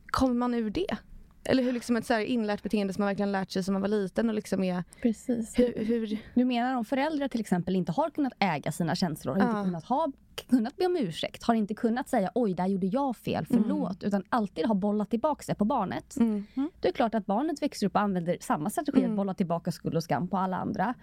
kommer man ur det? Eller hur liksom ett så inlärt beteende som man verkligen lärt sig som man var liten och liksom är... Precis. Hur, hur... Du menar om föräldrar till exempel inte har kunnat äga sina känslor, ja. inte kunnat, ha, kunnat be om ursäkt, har inte kunnat säga oj, där gjorde jag fel, förlåt, mm. utan alltid har bollat tillbaka det på barnet. Mm. Mm. Det är klart att barnet växer upp och använder samma strategi att mm. bolla tillbaka skuld och skam på alla andra.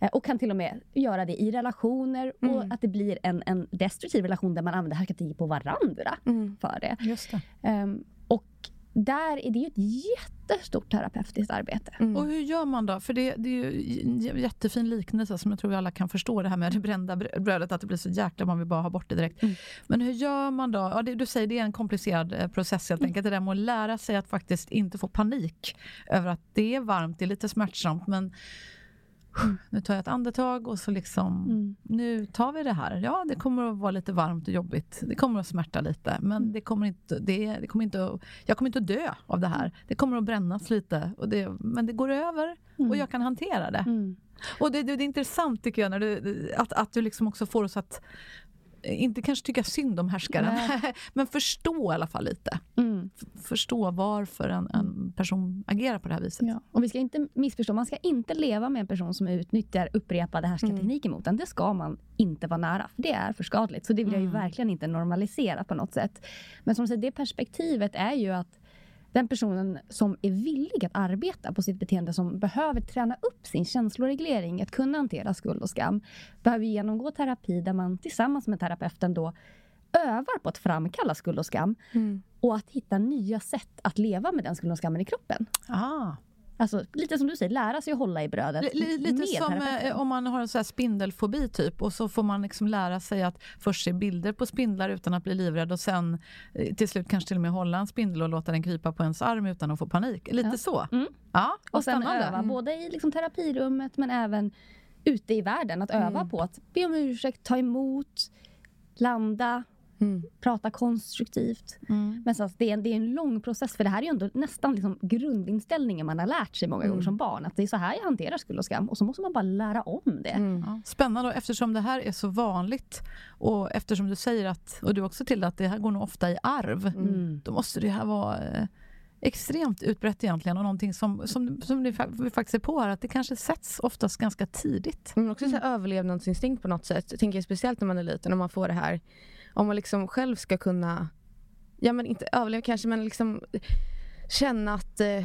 Eh, och kan till och med göra det i relationer och mm. att det blir en, en destruktiv relation där man använder härskarteknik på varandra mm. för det. Just det. Um, och där är det ju ett jättestort terapeutiskt arbete. Mm. Och hur gör man då? För det, det, är ju en jättefin liknelse som jag tror alla kan förstå det här med det brända brödet, att det blir så jäkla man vill bara ha bort det direkt. Mm. Men hur gör man då? Ja, det, du säger det är en komplicerad eh, process helt mm. enkelt. Det där med att lära sig att faktiskt inte få panik över att det är varmt, det är lite smärtsamt men nu tar jag ett andetag och så liksom, Mm. nu tar vi det här. Ja, det kommer att vara lite varmt och jobbigt. Det kommer att smärta lite, men Mm. det kommer inte, det, det kommer inte att, jag kommer inte att dö av det här. Det kommer att brännas lite, och det, men det går över och jag kan hantera det. Mm. Och det, det, det är intressant tycker jag, när du, att, att du liksom också får oss att inte kanske tycka synd om härskaren, men förstå i alla fall lite. Mm. Förstå varför en, en person agerar på det här viset. Ja. Och vi ska inte missförstå, man ska inte leva med en person som utnyttjar upprepade härskartekniker mot en. Det ska man inte vara nära, för det är för skadligt. Så det vill jag ju verkligen inte normalisera på något sätt. Men som sagt, det perspektivet är ju att den personen som är villig att arbeta på sitt beteende, som behöver träna upp sin känsloreglering, att kunna hantera skuld och skam, behöver genomgå terapi där man tillsammans med terapeuten då övar på att framkalla skuld och skam Mm. och att hitta nya sätt att leva med den skulden och skammen i kroppen. Ah. Alltså lite som du säger, lära sig att hålla i brödet. Li- Lite som terapeuten. eh, om man har en så här spindelfobi typ och så får man liksom lära sig att först se bilder på spindlar utan att bli livrädd och sen eh, till slut kanske till och med hålla en spindel och låta den krypa på ens arm utan att få panik. Lite Ja. så. Mm. Ja, Och sen spännande. öva, både i liksom terapirummet men även ute i världen. Att öva på att be om ursäkt, ta emot, landa, Mm. prata konstruktivt. Mm. Men så, det, är en, det är en lång process för det här är ju ändå nästan liksom grundinställningen man har lärt sig många gånger som barn. Att det är så här jag hanterar skuld och skam. Och så måste man bara lära om det. Mm. Ja, spännande och eftersom det här är så vanligt och eftersom du säger att, och du också till att det här går nog ofta i arv, Mm. då måste det här vara eh, extremt utbrett egentligen och någonting som, som, som vi faktiskt är på här, att det kanske sätts oftast ganska tidigt. Men också så här överlevnadsinstinkt på något sätt. Jag tänker speciellt när man är liten och man får det här. Om man liksom själv ska kunna, ja men inte överleva kanske men liksom känna att eh,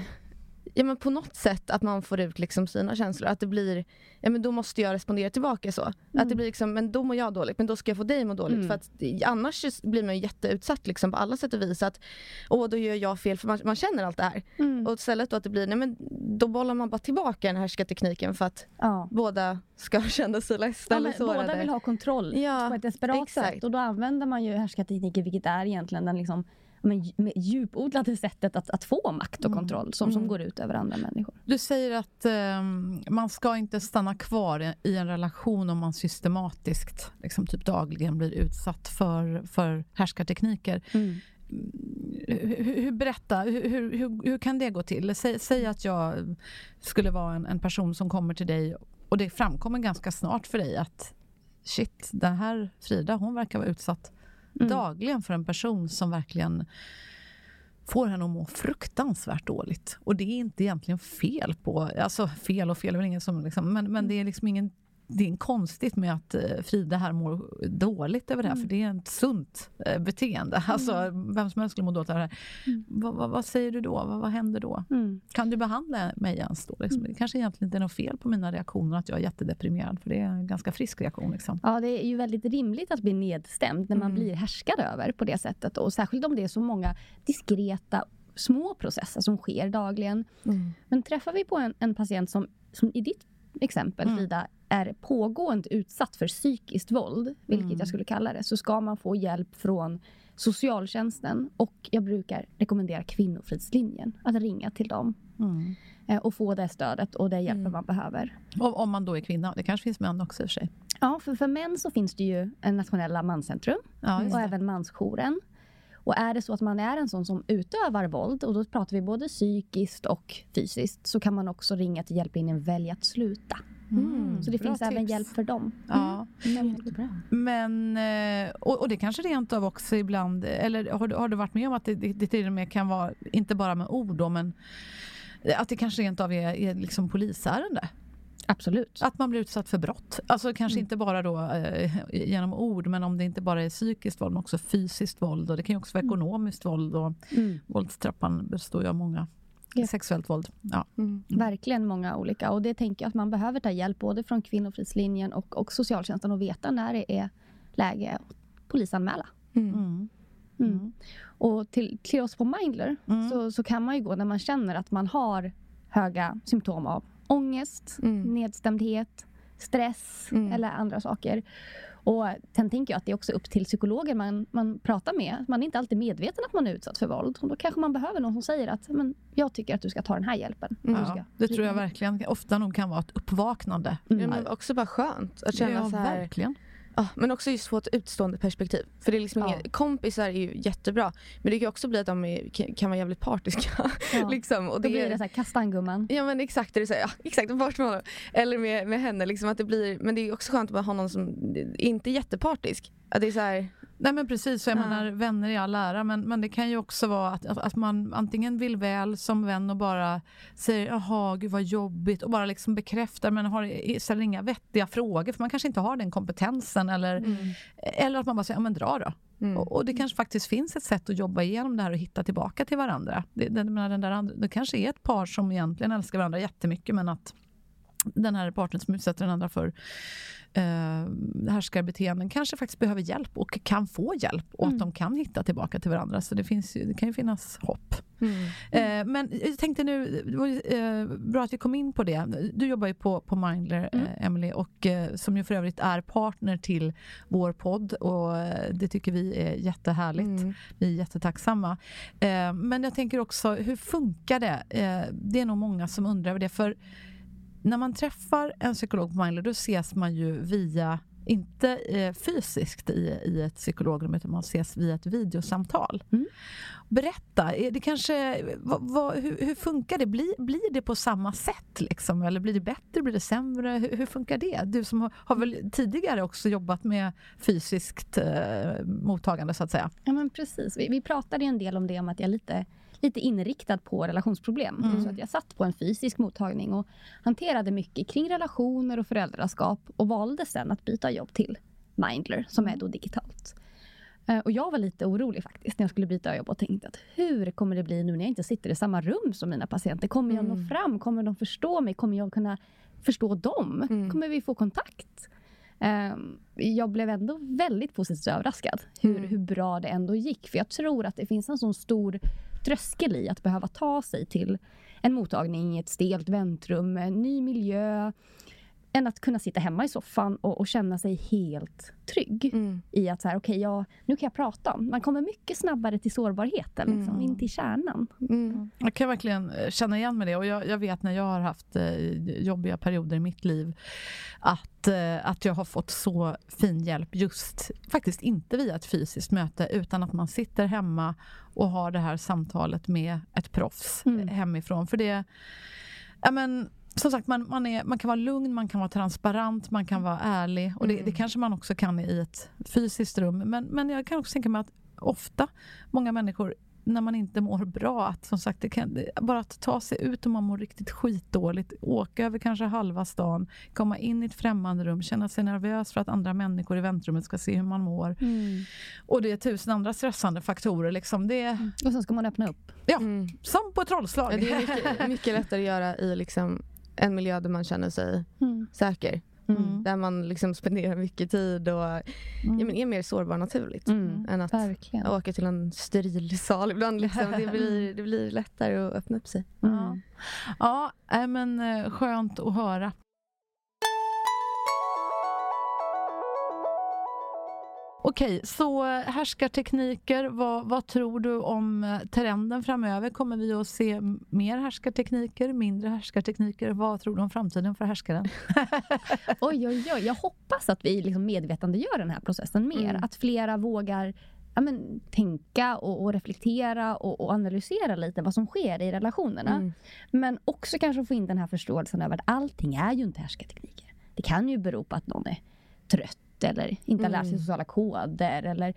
Ja men på något sätt att man får ut liksom sina känslor. Att det blir, ja men då måste jag respondera tillbaka så. Att det blir liksom, men då mår jag dåligt, men då ska jag få dig må dåligt. Mm. För att annars blir man jätteutsatt liksom på alla sätt och vis. Att åh då gör jag fel, för man, man känner allt det här. Mm. Och istället då att det blir, nej men då bollar man bara tillbaka den här tekniken för att Ja. båda ska känna sig ledsna Ja, eller sårade. båda vill ha kontroll Ja, på ett desperat exakt. sätt. Och då använder man ju härskartekniker, vilket är egentligen den liksom, men, djupodlade sättet att, att få makt och kontroll som, som Mm. går ut över andra människor. Du säger att ehm, man ska inte stanna kvar i, en relation om man systematiskt, liksom typ dagligen blir utsatt för, för härskartekniker. Hur, hur, berätta, hur, hur, hur, hur kan det gå till? Säg, säg att jag skulle vara en, en person som kommer till dig och det framkommer ganska snart för dig att shit, den här Frida hon verkar vara utsatt Mm. dagligen för en person som verkligen får henne att må fruktansvärt dåligt. Och det är inte egentligen fel på... Alltså fel och fel är väl ingen som... Liksom, men, men det är liksom ingen... Det är konstigt med att eh, Frida här mår dåligt över det här, för det är ett sunt eh, beteende. Alltså, vem som helst skulle må dåligt över det här. Vad, vad, vad säger du då? Vad, vad händer då? Mm. Kan du behandla mig ens då? Liksom? Det kanske egentligen inte är något fel på mina reaktioner, att jag är jättedeprimerad, för det är en ganska frisk reaktion. Liksom. Ja, det är ju väldigt rimligt att bli nedstämd när man Mm. blir härskad över på det sättet. Och särskilt om det är så många diskreta små processer som sker dagligen. Mm. Men träffar vi på en, en patient som, som i ditt exempel Mm. Frida är pågående utsatt för psykiskt våld, vilket Mm. jag skulle kalla det, så ska man få hjälp från socialtjänsten och jag brukar rekommendera Kvinnofridslinjen att ringa till dem Mm. eh, och få det stödet och den hjälpen Mm. man behöver. Och, om man då är kvinna. Det kanske finns män också i och för sig. Ja, för, för män så finns det ju en nationella manscentrum Ja, och det. även mansjouren. Och är det så att man är en sån som utövar våld, och då pratar vi både psykiskt och fysiskt, så kan man också ringa till hjälplinjen Välj att sluta. Mm, Så det finns även tips. hjälp för dem. Ja. Jättebra. Men, eh, och, och det kanske rent av också ibland, eller har du, har du varit med om att det, det, det till och med kan vara, inte bara med ord då, men att det kanske rent av är, är liksom polisärende? Absolut. Att man blir utsatt för brott. Alltså kanske Mm. inte bara då eh, genom ord, men om det inte bara är psykiskt våld, men också fysiskt våld. Och det kan ju också vara ekonomiskt våld. Och Mm. våldstrappan består ju av många. Ja. Sexuellt våld. Ja. Mm. Verkligen många olika. Och det tänker jag att man behöver ta hjälp både från Kvinnofridslinjen och, och socialtjänsten och veta när det är läge att polisanmäla. Mm. Mm. Mm. Och till, till oss på Mindler Mm. så, så kan man ju gå när man känner att man har höga symptom av ångest, Mm. nedstämdhet, stress Mm. eller andra saker. Och sen tänker jag att det är också upp till psykologer man, man pratar med. Man är inte alltid medveten att man är utsatt för våld. Och då kanske man behöver någon som säger att men, jag tycker att du ska ta den här hjälpen. Mm. Ja, det tror jag verkligen ofta nog kan vara ett uppvaknande. Mm. Ja, men också bara skönt att känna ja, så här. Verkligen. Ja, men också just få ett utstående perspektiv. För det är liksom ja. inga, kompisar är ju jättebra men det kan också bli att de är, kan vara jävligt partiska. Ja. liksom. och det Då blir det så här kastangumman. Ja men exakt, det är så här, ja, exakt Eller med, med henne. Liksom, att det blir, men det är också skönt att ha någon som inte är jättepartisk. Att det är så här, Nej men precis, jag ja. menar vänner i all ära men, men det kan ju också vara att, att man antingen vill väl som vän och bara säger jaha gud vad jobbigt och bara liksom bekräftar men har, ställer inga vettiga frågor för man kanske inte har den kompetensen eller, mm. eller att man bara säger ja men dra då. Mm. Och, och, det kanske faktiskt finns ett sätt att jobba igenom det här och hitta tillbaka till varandra. Det, det, den där andra, det kanske är ett par som egentligen älskar varandra jättemycket men att den här partnern som utsätter den andra för eh, härskarbeteenden kanske faktiskt behöver hjälp och kan få hjälp och mm. att de kan hitta tillbaka till varandra. Så det, finns det kan ju finnas hopp. Mm. Eh, men jag tänkte nu, det var eh, bra att vi kom in på det. Du jobbar ju på, på Mindler, mm. eh, Emily, och eh, som ju för övrigt är partner till vår podd och det tycker vi är jättehärligt. Mm. Vi är jättetacksamma. Men jag tänker också, hur funkar det? det är nog många som undrar över det. för när man träffar en psykolog på Mindler då ses man ju via inte eh, fysiskt i, i ett psykologrum utan man ses via ett videosamtal. Mm. Berätta, är det kanske, vad, vad, hur, hur, funkar det? Blir, blir det på samma sätt? Liksom? Eller blir det bättre, blir det sämre? Hur, hur funkar det? Du som har, har, väl tidigare också jobbat med fysiskt eh, mottagande så att säga. Ja men precis, vi, vi pratade en del om det om att jag lite lite inriktad på relationsproblem. Mm. Så att jag satt på en fysisk mottagning och hanterade mycket kring relationer och föräldraskap och valde sen att byta jobb till Mindler som är då digitalt. Eh, och jag var lite orolig faktiskt när jag skulle byta jobb och tänkte att hur kommer det bli nu när jag inte sitter i samma rum som mina patienter? Kommer jag mm. nå fram? Kommer de förstå mig? Kommer jag kunna förstå dem? Mm. Kommer vi få kontakt? Ehm, jag blev ändå väldigt positivt överraskad hur, mm. hur bra det ändå gick. För jag tror att det finns en sån stor tröskel i att behöva ta sig till en mottagning i ett stelt väntrum, en ny miljö, än att kunna sitta hemma i soffan och, och känna sig helt trygg mm. i att så här, okay, ja, nu kan jag prata. Man kommer mycket snabbare till sårbarheten, liksom, mm. in till kärnan. Mm. Jag kan verkligen eh, känna igen mig det och jag, jag, vet när jag har haft eh, jobbiga perioder i mitt liv att, eh, att jag har fått så fin hjälp just, faktiskt inte via ett fysiskt möte utan att man sitter hemma och har det här samtalet med ett proffs mm. hemifrån. För det, ja men som sagt, man, man, är, man kan vara lugn, man kan vara transparent, man kan vara ärlig. Och det, mm. det kanske man också kan i ett fysiskt rum. Men, men jag kan också tänka mig att ofta, många människor när man inte mår bra, att som sagt, det kan, bara att ta sig ut om man mår riktigt skitdåligt, åka över kanske halva stan, komma in i ett främmande rum, känna sig nervös för att andra människor i väntrummet ska se hur man mår. Mm. Och det är tusen andra stressande faktorer. Liksom. Det... Mm. Och sen ska man öppna upp. Ja, mm. som på ett trollslag. Ja, det är mycket, mycket lättare att göra i liksom en miljö där man känner sig mm. säker. Mm. Där man liksom spenderar mycket tid och mm. ja, men är mer sårbar naturligt. Mm. Än att Verkligen. åka till en steril sal ibland. Liksom. Det, blir, det blir lättare att öppna upp sig. Ja, ja men eh, skönt att höra. Okej, så härskartekniker, vad, vad tror du om eh, trenden framöver? Kommer vi att se mer härskartekniker, mindre härskartekniker? Vad tror du om framtiden för härskaren? oj, oj, oj. Jag hoppas att vi liksom medvetandegör den här processen mer. Mm. Att flera vågar ja, men, tänka och, och reflektera och, och, analysera lite vad som sker i relationerna. Mm. Men också kanske få in den här förståelsen över att allting är ju inte härskartekniker. Det kan ju bero på att någon är trött eller inte har lärt sig mm. sociala koder eller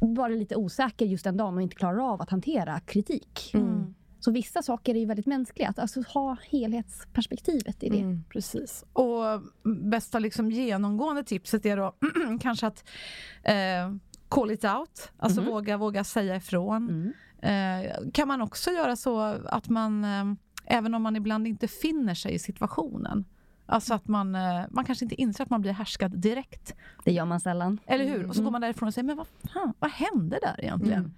bara lite osäker just den dagen och inte klarar av att hantera kritik. Mm. Så vissa saker är ju väldigt mänskliga, att alltså ha helhetsperspektivet i det. Mm, precis. Och bästa liksom genomgående tipset är då kanske att eh, call it out, alltså mm. våga, våga säga ifrån. Mm. Eh, kan man också göra så att man, eh, även om man ibland inte finner sig i situationen, Alltså att man, eh, man kanske inte inser att man blir härskad direkt. Det gör man sällan. Eller hur? Och så går man därifrån och säger, men vad fan, vad hände där egentligen? Mm.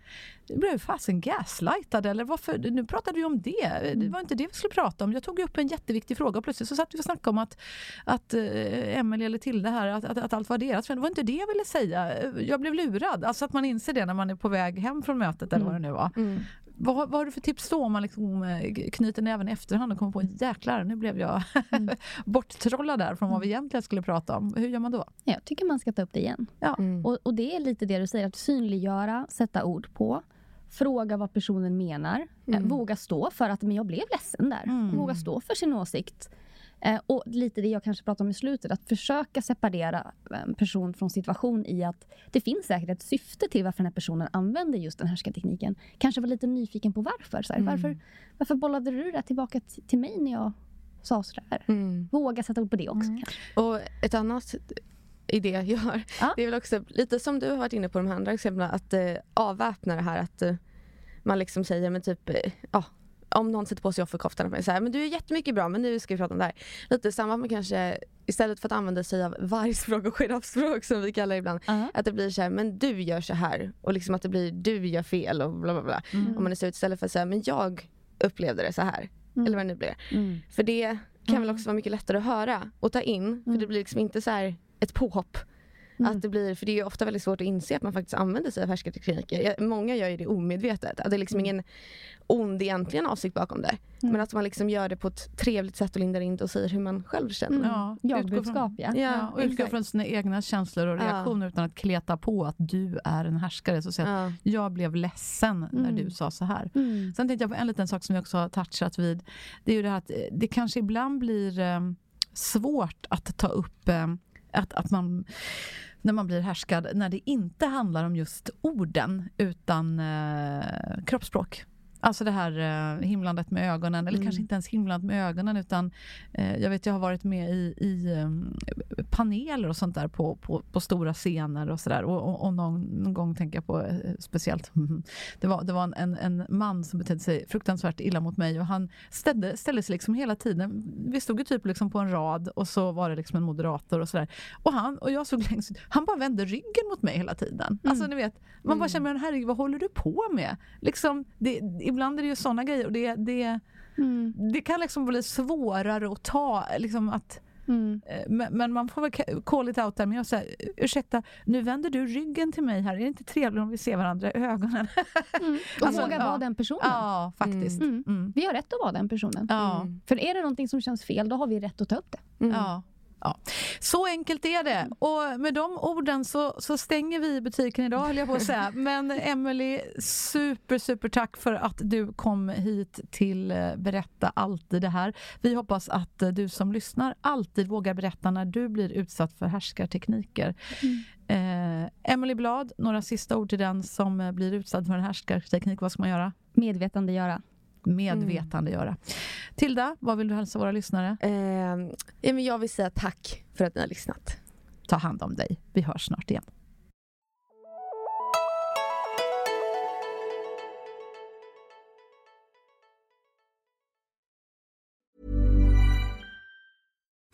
Jag blev fasen gaslightad eller varför? Nu pratade vi om det. Det var inte det vi skulle prata om. Jag tog upp en jätteviktig fråga och plötsligt så satt vi och snackade om att, att äh, Emelie eller Tilde här, att, att, att, allt var deras fel. Det var inte det jag ville säga. Jag blev lurad. Alltså att man inser det när man är på väg hem från mötet eller vad det nu var. Mm. Vad, vad har du för tips då om man liksom eh, knyter näven i efterhand och kommer på en jäklar, nu blev jag mm. borttrollad där från vad vi egentligen skulle prata om. Hur gör man då? Jag tycker man ska ta upp det igen. Ja. Mm. Och, och, det är lite det du säger, att synliggöra, sätta ord på. Fråga vad personen menar. Eh, mm. Våga stå för att men jag blev ledsen där. Mm. Våga stå för sin åsikt. Eh, och lite det jag kanske pratade om i slutet, att försöka separera en eh, person från situation i att det finns säkert ett syfte till varför den här personen använder just den här tekniken. Kanske var lite nyfiken på varför. Så här, mm. varför, varför bollade du det tillbaka till mig när jag sa sådär? Mm. Våga sätta ord på det också. Mm. Och ett annat idé jag har, ja. det är väl också lite som du har varit inne på de andra exemplen, att eh, avväpna det här att eh, man liksom säger men typ, eh, ja om någon sätter på sig offerkoftan och så här, men du är jättemycket bra men nu ska vi prata om det här. Lite samma med kanske istället för att använda sig av vargspråk och giraffspråk som vi kallar det ibland. Uh -huh. Att det blir så här, men du gör så här och liksom att det blir du gör fel och bla bla bla. Mm. Om man är så istället för att säga, men jag upplevde det så här. Mm. Eller vad det nu blir. Mm. För det kan väl mm. också vara mycket lättare att höra och ta in. För det mm. blir liksom inte så här ett påhopp Mm. Att det blir, för det är ofta väldigt svårt att inse att man faktiskt använder sig av härskartekniker. Många gör ju det omedvetet. Att det är liksom mm. ingen ond egentligen avsikt bakom det. Mm. Men att man liksom gör det på ett trevligt sätt och lindar in det och säger hur man själv känner. Mm. Ja, jag-budskap ja. ja. och utgå från sina egna känslor och reaktioner ja. utan att kleta på att du är en härskare. Så säga ja. jag blev ledsen när du mm. sa så här. Mm. Sen tänkte jag på en liten sak som vi också har touchat vid. Det är ju det här att det kanske ibland blir eh, svårt att ta upp eh, att, att man när man blir härskad när det inte handlar om just orden utan eh, kroppsspråk. Alltså det här eh, himlandet med ögonen, eller mm. kanske inte ens himlandet med ögonen utan eh, jag vet jag har varit med i, i um, paneler och sånt där på, på, på stora scener och sådär och, och, och någon, någon, gång tänker jag på eh, speciellt det var, det var en, en man som betedde sig fruktansvärt illa mot mig och han ställde, ställde sig liksom hela tiden, vi stod ju typ liksom på en rad och så var det liksom en moderator och sådär och han och jag såg längst ut, han bara vände ryggen mot mig hela tiden. Mm. Alltså ni vet, man bara mm. känner, men herregud vad håller du på med? Liksom, det, ibland är det ju sådana grejer och det, det, mm. det kan liksom bli svårare att ta, liksom att Mm. Eh, men, men, man får väl call it out där. Men jag säger, ursäkta, nu vänder du ryggen till mig här. Är det inte trevligt om vi ser varandra i ögonen? Mm. Och alltså, våga ja. vara den personen. Ja, faktiskt. Mm. mm. Vi har rätt att vara den personen. Ja. För är det någonting som känns fel, då har vi rätt att ta upp det. Ja. Ja. Så enkelt är det. Och med de orden så, så stänger vi butiken idag höll jag på att säga. Men Emily, super, super tack för att du kom hit till eh, Berätta alltid det här. Vi hoppas att eh, du som lyssnar alltid vågar berätta när du blir utsatt för härskartekniker. Mm. Eh, Emily Blad, några sista ord till den som eh, blir utsatt för en härskarteknik. Vad ska man göra? Medvetandegöra medvetandegöra. Mm. Tilda, vad vill du hälsa våra lyssnare? Eh, jag vill säga tack för att ni har lyssnat. Ta hand om dig. Vi hörs snart igen.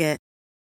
Target.